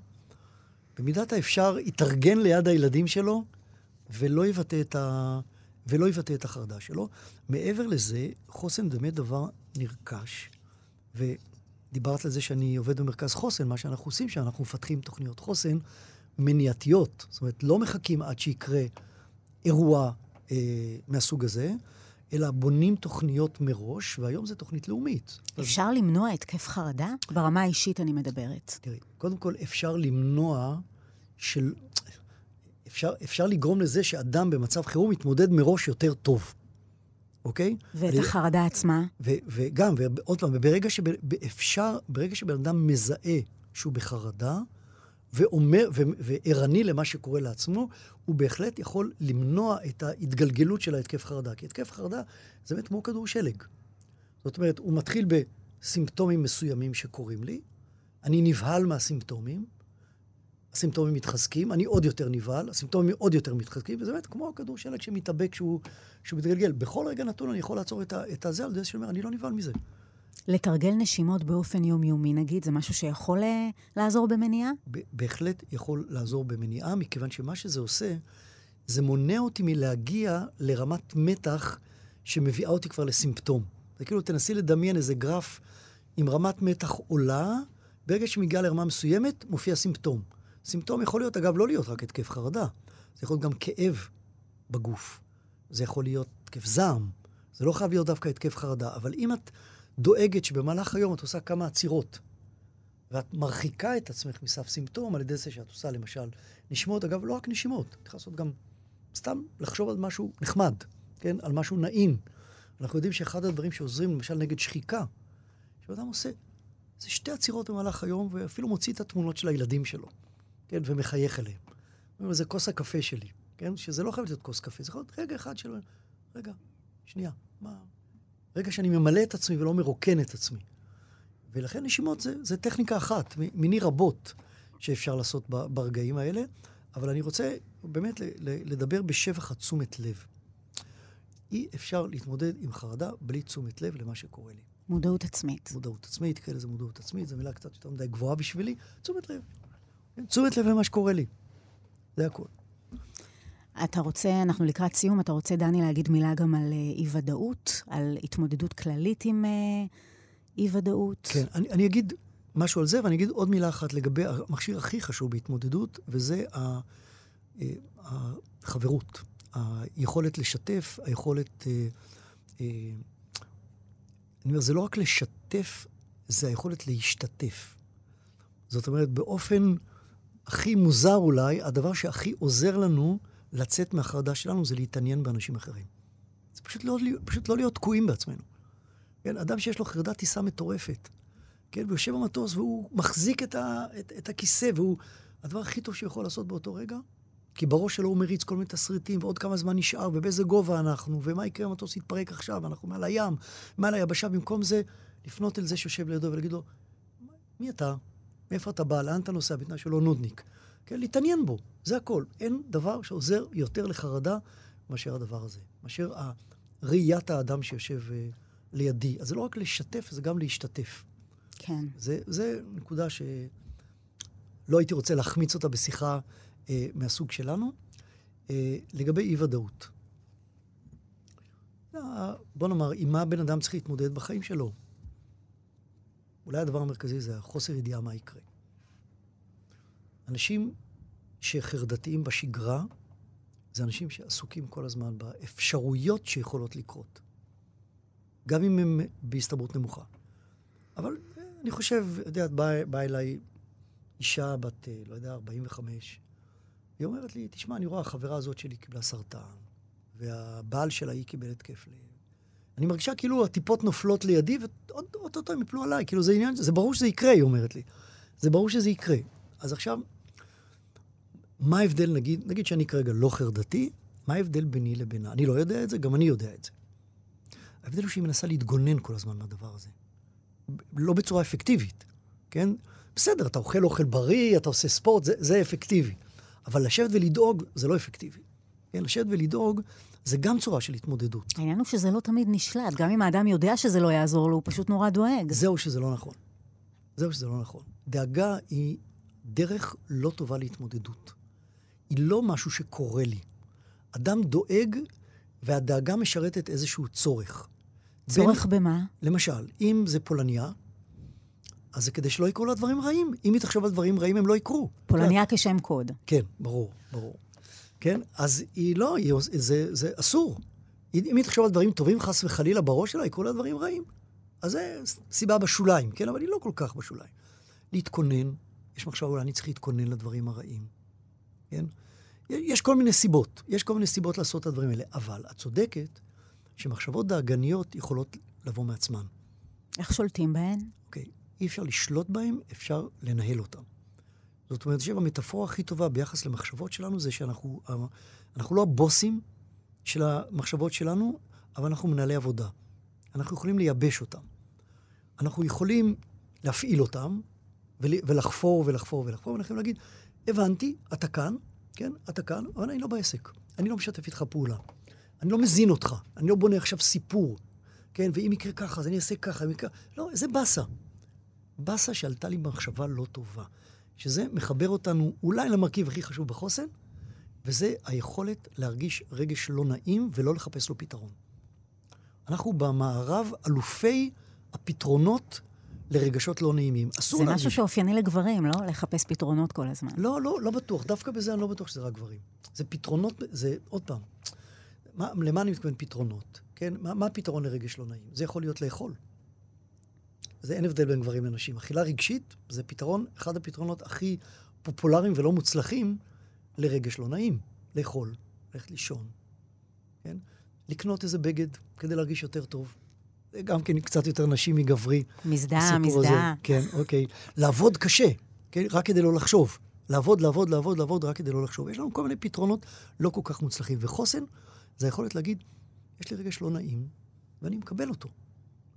Speaker 5: במידת האפשר יתארגן ליד הילדים שלו ולא יבטא את, ה... ולא יבטא את החרדה שלו. מעבר לזה, חוסן באמת דבר נרכש. ודיברת על זה שאני עובד במרכז חוסן, מה שאנחנו עושים, שאנחנו מפתחים תוכניות חוסן מניעתיות. זאת אומרת, לא מחכים עד שיקרה אירוע אה, מהסוג הזה, אלא בונים תוכניות מראש, והיום זו תוכנית לאומית.
Speaker 2: אפשר למנוע התקף חרדה? ברמה האישית אני מדברת.
Speaker 5: תראי, קודם כל אפשר למנוע של... אפשר, אפשר לגרום לזה שאדם במצב חירום יתמודד מראש יותר טוב, אוקיי?
Speaker 2: ואת
Speaker 5: אני-
Speaker 2: החרדה עצמה?
Speaker 5: ו, וגם, ועוד פעם, ברגע שבן אדם מזהה שהוא בחרדה, ואומר, ו, וערני למה שקורה לעצמו, הוא בהחלט יכול למנוע את ההתגלגלות של ההתקף חרדה. כי התקף חרדה זה באמת כמו כדור שלג. זאת אומרת, הוא מתחיל בסימפטומים מסוימים שקורים לי, אני נבהל מהסימפטומים, הסימפטומים מתחזקים, אני עוד יותר נבהל, הסימפטומים עוד יותר מתחזקים, וזה באמת כמו הכדור שלג שמתאבק שהוא, שהוא מתגלגל. בכל רגע נתון אני יכול לעצור את, ה, את הזה על זה שאומר, אני לא נבהל מזה.
Speaker 2: לתרגל נשימות באופן יומיומי, נגיד, זה משהו שיכול אה, לעזור במניעה?
Speaker 5: בהחלט יכול לעזור במניעה, מכיוון שמה שזה עושה, זה מונע אותי מלהגיע לרמת מתח שמביאה אותי כבר לסימפטום. זה כאילו, תנסי לדמיין איזה גרף עם רמת מתח עולה, ברגע שמגיעה לרמה מסוימת, מופיע סימפטום. סימפטום יכול להיות, אגב, לא להיות רק התקף חרדה, זה יכול להיות גם כאב בגוף. זה יכול להיות התקף זעם. זה לא חייב להיות דווקא התקף חרדה, אבל אם את דואגת שבמהלך היום את עושה כמה עצירות, ואת מרחיקה את עצמך מסף סימפטום על ידי זה שאת עושה למשל נשימות, אגב, לא רק נשימות, את יכולה לעשות גם סתם לחשוב על משהו נחמד, כן? על משהו נעים. אנחנו יודעים שאחד הדברים שעוזרים, למשל נגד שחיקה, שאדם עושה, זה שתי עצירות במהלך היום, ואפילו מוציא את התמונות של הילדים שלו, כן? ומחייך אליהם. זה כוס הקפה שלי, כן? שזה לא חייב להיות כוס קפה, זה יכול להיות רגע אחד של... רגע, שנייה, מה... רגע שאני ממלא את עצמי ולא מרוקן את עצמי. ולכן נשימות זה, זה טכניקה אחת, מיני רבות שאפשר לעשות ברגעים האלה, אבל אני רוצה באמת לדבר בשבח התשומת לב. אי אפשר להתמודד עם חרדה בלי תשומת לב למה שקורה לי.
Speaker 2: מודעות עצמית.
Speaker 5: מודעות עצמית, כאלה זה מודעות עצמית, זו מילה קצת יותר מדי גבוהה בשבילי, תשומת לב. כן, תשומת לב למה שקורה לי. זה הכול.
Speaker 2: אתה רוצה, אנחנו לקראת סיום, אתה רוצה, דני, להגיד מילה גם על אה, אי-ודאות, על התמודדות כללית עם אה, אי-ודאות?
Speaker 5: כן, אני, אני אגיד משהו על זה, ואני אגיד עוד מילה אחת לגבי המכשיר הכי חשוב בהתמודדות, וזה אה, החברות. היכולת לשתף, היכולת... אני אומר, זה לא רק לשתף, זה היכולת להשתתף. זאת אומרת, באופן הכי מוזר אולי, הדבר שהכי עוזר לנו לצאת מהחרדה שלנו זה להתעניין באנשים אחרים. זה פשוט לא, פשוט לא להיות תקועים בעצמנו. כן, אדם שיש לו חרדת טיסה מטורפת, כן, והוא יושב במטוס והוא מחזיק את, ה, את, את הכיסא, והוא... הדבר הכי טוב שהוא יכול לעשות באותו רגע, כי בראש שלו הוא מריץ כל מיני תסריטים, ועוד כמה זמן נשאר, ובאיזה גובה אנחנו, ומה יקרה אם המטוס יתפרק עכשיו, אנחנו מעל הים, מעל היבשה, במקום זה, לפנות אל זה שיושב לידו ולהגיד לו, מי אתה? מאיפה אתה בא? לאן אתה נוסע? בתנאי שלא נודניק. כן, להתעניין בו, זה הכל. אין דבר שעוזר יותר לחרדה מאשר הדבר הזה, מאשר ראיית האדם שיושב uh, לידי. אז זה לא רק לשתף, זה גם להשתתף.
Speaker 2: כן.
Speaker 5: זה, זה נקודה שלא הייתי רוצה להחמיץ אותה בשיחה אה, מהסוג שלנו. אה, לגבי אי-ודאות. בוא נאמר, עם מה בן אדם צריך להתמודד בחיים שלו? אולי הדבר המרכזי זה החוסר ידיעה מה יקרה. אנשים שחרדתיים בשגרה, זה אנשים שעסוקים כל הזמן באפשרויות שיכולות לקרות. גם אם הם בהסתברות נמוכה. אבל אה, אני חושב, את יודעת, באה בא אליי אישה בת, אה, לא יודע, 45, היא אומרת לי, תשמע, אני רואה, החברה הזאת שלי קיבלה סרטן, והבעל שלה, היא קיבל התקף לב. אני מרגישה כאילו הטיפות נופלות לידי, ואו-טו-טו הם יפלו עליי, כאילו זה עניין, זה ברור שזה יקרה, היא אומרת לי. זה ברור שזה יקרה. אז עכשיו, מה ההבדל, נגיד, נגיד שאני כרגע לא חרדתי, מה ההבדל ביני לבינה? אני לא יודע את זה, גם אני יודע את זה. ההבדל הוא שהיא מנסה להתגונן כל הזמן מהדבר הזה. לא בצורה אפקטיבית, כן? בסדר, אתה אוכל אוכל בריא, אתה עושה ספורט, זה, זה אפקטיבי. אבל לשבת ולדאוג זה לא אפקטיבי. כן, לשבת ולדאוג זה גם צורה של התמודדות.
Speaker 2: העניין הוא שזה לא תמיד נשלט. גם אם האדם יודע שזה לא יעזור לו, הוא פשוט נורא דואג.
Speaker 5: זהו שזה לא נכון. זהו שזה לא נכון. דאגה היא דרך לא טובה להתמודדות. היא לא משהו שקורה לי. אדם דואג, והדאגה משרתת איזשהו צורך.
Speaker 2: צורך בין... במה?
Speaker 5: למשל, אם זה פולניה, אז זה כדי שלא יקרו לה דברים רעים. אם היא תחשוב על דברים רעים, הם לא יקרו.
Speaker 2: פולניה כשם קוד.
Speaker 5: כן, ברור, ברור. כן? אז היא לא, היא, זה, זה אסור. אם היא תחשוב על דברים טובים, חס וחלילה, בראש שלה, יקראו לה דברים רעים. אז זה סיבה בשוליים, כן? אבל היא לא כל כך בשוליים. להתכונן, יש מחשבה, אולי אני צריך להתכונן לדברים הרעים, כן? יש כל מיני סיבות, יש כל מיני סיבות לעשות את הדברים האלה, אבל את צודקת שמחשבות דאגניות יכולות לבוא מעצמן.
Speaker 2: איך שולטים בהן?
Speaker 5: אוקיי, אי אפשר לשלוט בהן, אפשר לנהל אותן. זאת אומרת, שהמטאפורה הכי טובה ביחס למחשבות שלנו זה שאנחנו אנחנו לא הבוסים של המחשבות שלנו, אבל אנחנו מנהלי עבודה. אנחנו יכולים לייבש אותם. אנחנו יכולים להפעיל אותם, ולחפור ולחפור ולחפור, ואנחנו יכולים להגיד, הבנתי, אתה כאן, כן, אתה כאן, אבל אני לא בעסק. אני לא משתף איתך פעולה. אני לא מזין אותך. אני לא בונה עכשיו סיפור, כן, ואם יקרה ככה, אז אני אעשה ככה, אם יקרה... לא, זה באסה. באסה שעלתה לי במחשבה לא טובה. שזה מחבר אותנו אולי למרכיב הכי חשוב בחוסן, וזה היכולת להרגיש רגש לא נעים ולא לחפש לו פתרון. אנחנו במערב אלופי הפתרונות לרגשות לא נעימים. אסור להרגיש.
Speaker 2: זה משהו שאופייני לגברים, לא? לחפש פתרונות כל הזמן.
Speaker 5: לא, לא, לא בטוח. דווקא בזה אני לא בטוח שזה רק גברים. זה פתרונות, זה, עוד פעם, מה, למה אני מתכוון פתרונות? כן? מה, מה הפתרון לרגש לא נעים? זה יכול להיות לאכול. זה אין הבדל בין גברים לנשים. אכילה רגשית זה פתרון, אחד הפתרונות הכי פופולריים ולא מוצלחים לרגש לא נעים. לאכול, ללכת לישון, כן? לקנות איזה בגד כדי להרגיש יותר טוב. זה גם כן קצת יותר נשי מגברי.
Speaker 2: מזדהה, מזדהה.
Speaker 5: כן, אוקיי. לעבוד קשה, כן? רק כדי לא לחשוב. לעבוד, לעבוד, לעבוד, לעבוד, רק כדי לא לחשוב. יש לנו כל מיני פתרונות לא כל כך מוצלחים. וחוסן זה היכולת להגיד, יש לי רגש לא נעים, ואני מקבל אותו.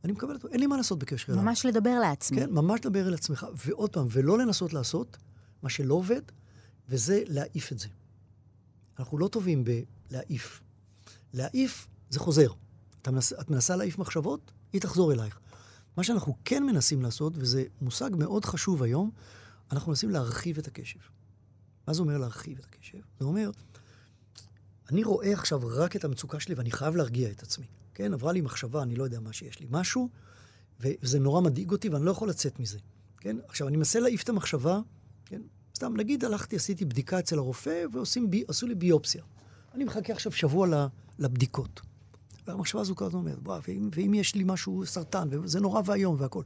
Speaker 5: אני מקבל אותו, אין לי מה לעשות בקשר
Speaker 2: אליו. ממש לדבר לעצמי.
Speaker 5: כן, ממש לדבר אל עצמך. ועוד פעם, ולא לנסות לעשות מה שלא עובד, וזה להעיף את זה. אנחנו לא טובים בלהעיף. להעיף זה חוזר. את מנס, את מנסה להעיף מחשבות, היא תחזור אלייך. מה שאנחנו כן מנסים לעשות, וזה מושג מאוד חשוב היום, אנחנו מנסים להרחיב את הקשב. מה זה אומר להרחיב את הקשב? זה אומר, אני רואה עכשיו רק את המצוקה שלי ואני חייב להרגיע את עצמי. כן, עברה לי מחשבה, אני לא יודע מה שיש לי, משהו, וזה נורא מדאיג אותי ואני לא יכול לצאת מזה. כן? עכשיו, אני מנסה להעיף את המחשבה, כן? סתם, נגיד הלכתי, עשיתי בדיקה אצל הרופא ועשו לי ביופסיה. אני מחכה עכשיו שבוע לבדיקות. והמחשבה הזו כל הזמן אומרת, וואו, ואם, ואם יש לי משהו, סרטן, וזה נורא ואיום והכול.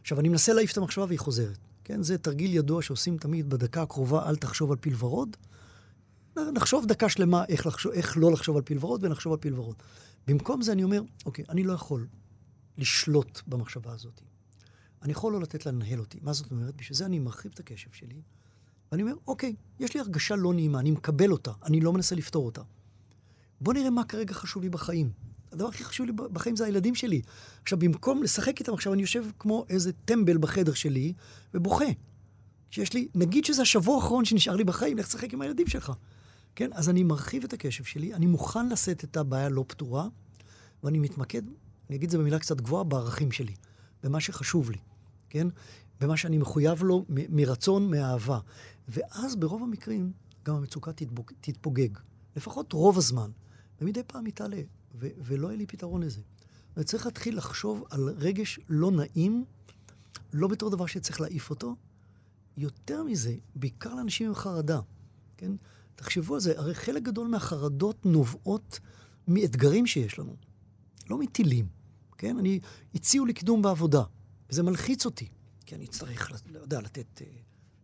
Speaker 5: עכשיו, אני מנסה להעיף את המחשבה והיא חוזרת. כן, זה תרגיל ידוע שעושים תמיד בדקה הקרובה, אל תחשוב על פיל ורוד. נחשוב דקה שלמה איך, לחשוב, איך לא לחשוב על פיל ורוד ונחשוב על פיל ורוד. במקום זה אני אומר, אוקיי, אני לא יכול לשלוט במחשבה הזאת. אני יכול לא לתת לה לנהל אותי. מה זאת אומרת? בשביל זה אני מרחיב את הקשב שלי, ואני אומר, אוקיי, יש לי הרגשה לא נעימה, אני מקבל אותה, אני לא מנסה לפתור אותה. בוא נראה מה כרגע חשוב לי בחיים. הדבר הכי חשוב לי בחיים זה הילדים שלי. עכשיו, במקום לשחק איתם עכשיו, אני יושב כמו איזה טמבל בחדר שלי ובוכה. שיש לי, נגיד שזה השבוע האחרון שנשאר לי בחיים, לך תשחק עם הילדים שלך. כן? אז אני מרחיב את הקשב שלי, אני מוכן לשאת את הבעיה לא פתורה, ואני מתמקד, אני אגיד את זה במילה קצת גבוהה, בערכים שלי, במה שחשוב לי, כן? במה שאני מחויב לו מ- מרצון, מאהבה. ואז ברוב המקרים גם המצוקה תתבוג, תתפוגג. לפחות רוב הזמן. ומדי פעם היא תעלה, ו- ולא יהיה לי פתרון לזה. וצריך להתחיל לחשוב על רגש לא נעים, לא בתור דבר שצריך להעיף אותו. יותר מזה, בעיקר לאנשים עם חרדה, כן? תחשבו על זה, הרי חלק גדול מהחרדות נובעות מאתגרים שיש לנו, לא מטילים, כן? אני, הציעו לי קידום בעבודה, וזה מלחיץ אותי, כי אני אצטרך, לא יודע, לתת, אה,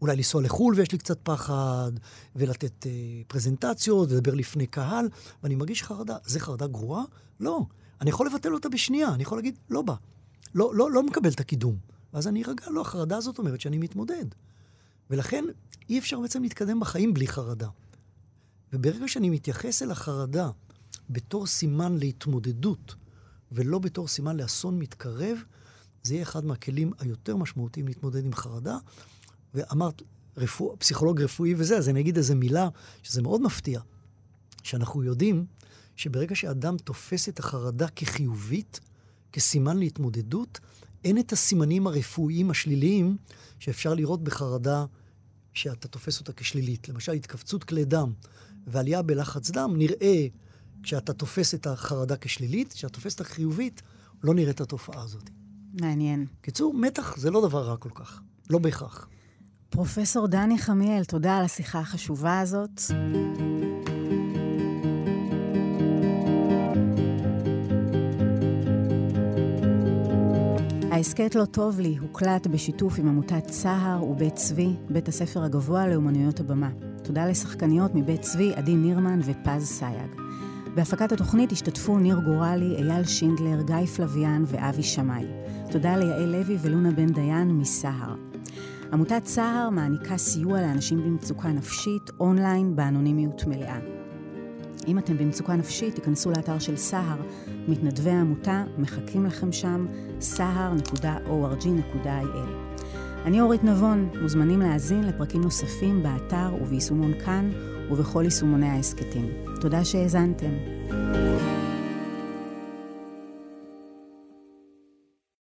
Speaker 5: אולי לנסוע לחו"ל ויש לי קצת פחד, ולתת אה, פרזנטציות, ולדבר לפני קהל, ואני מרגיש חרדה. זה חרדה גרועה? לא. אני יכול לבטל אותה בשנייה, אני יכול להגיד, לא בא. לא, לא, לא מקבל את הקידום. ואז אני ארגע, לא, החרדה הזאת אומרת שאני מתמודד. ולכן אי אפשר בעצם להתקדם בחיים בלי חרדה. וברגע שאני מתייחס אל החרדה בתור סימן להתמודדות, ולא בתור סימן לאסון מתקרב, זה יהיה אחד מהכלים היותר משמעותיים להתמודד עם חרדה. ואמרת, רפוא, פסיכולוג רפואי וזה, אז אני אגיד איזה מילה, שזה מאוד מפתיע, שאנחנו יודעים שברגע שאדם תופס את החרדה כחיובית, כסימן להתמודדות, אין את הסימנים הרפואיים השליליים שאפשר לראות בחרדה שאתה תופס אותה כשלילית. למשל, התכווצות כלי דם ועלייה בלחץ דם, נראה כשאתה תופס את החרדה כשלילית, כשאתה תופס את החיובית, לא נראה את התופעה הזאת.
Speaker 2: מעניין.
Speaker 5: קיצור, מתח זה לא דבר רע כל כך. לא בהכרח.
Speaker 2: פרופסור דני חמיאל, תודה על השיחה החשובה הזאת. ההסכת לא טוב לי הוקלט בשיתוף עם עמותת צהר ובית צבי, בית הספר הגבוה לאומנויות הבמה. תודה לשחקניות מבית צבי, עדי נירמן ופז סייג. בהפקת התוכנית השתתפו ניר גורלי, אייל שינדלר, גיא פלוויאן ואבי שמאי. תודה ליעל לוי ולונה בן דיין מסהר. עמותת סהר מעניקה סיוע לאנשים במצוקה נפשית אונליין באנונימיות מלאה. אם אתם במצוקה נפשית, תיכנסו לאתר של סהר, מתנדבי העמותה מחכים לכם שם, sahar.org.il. אני אורית נבון, מוזמנים להאזין לפרקים נוספים באתר וביישומון כאן ובכל יישומוני ההסכתים. תודה שהאזנתם.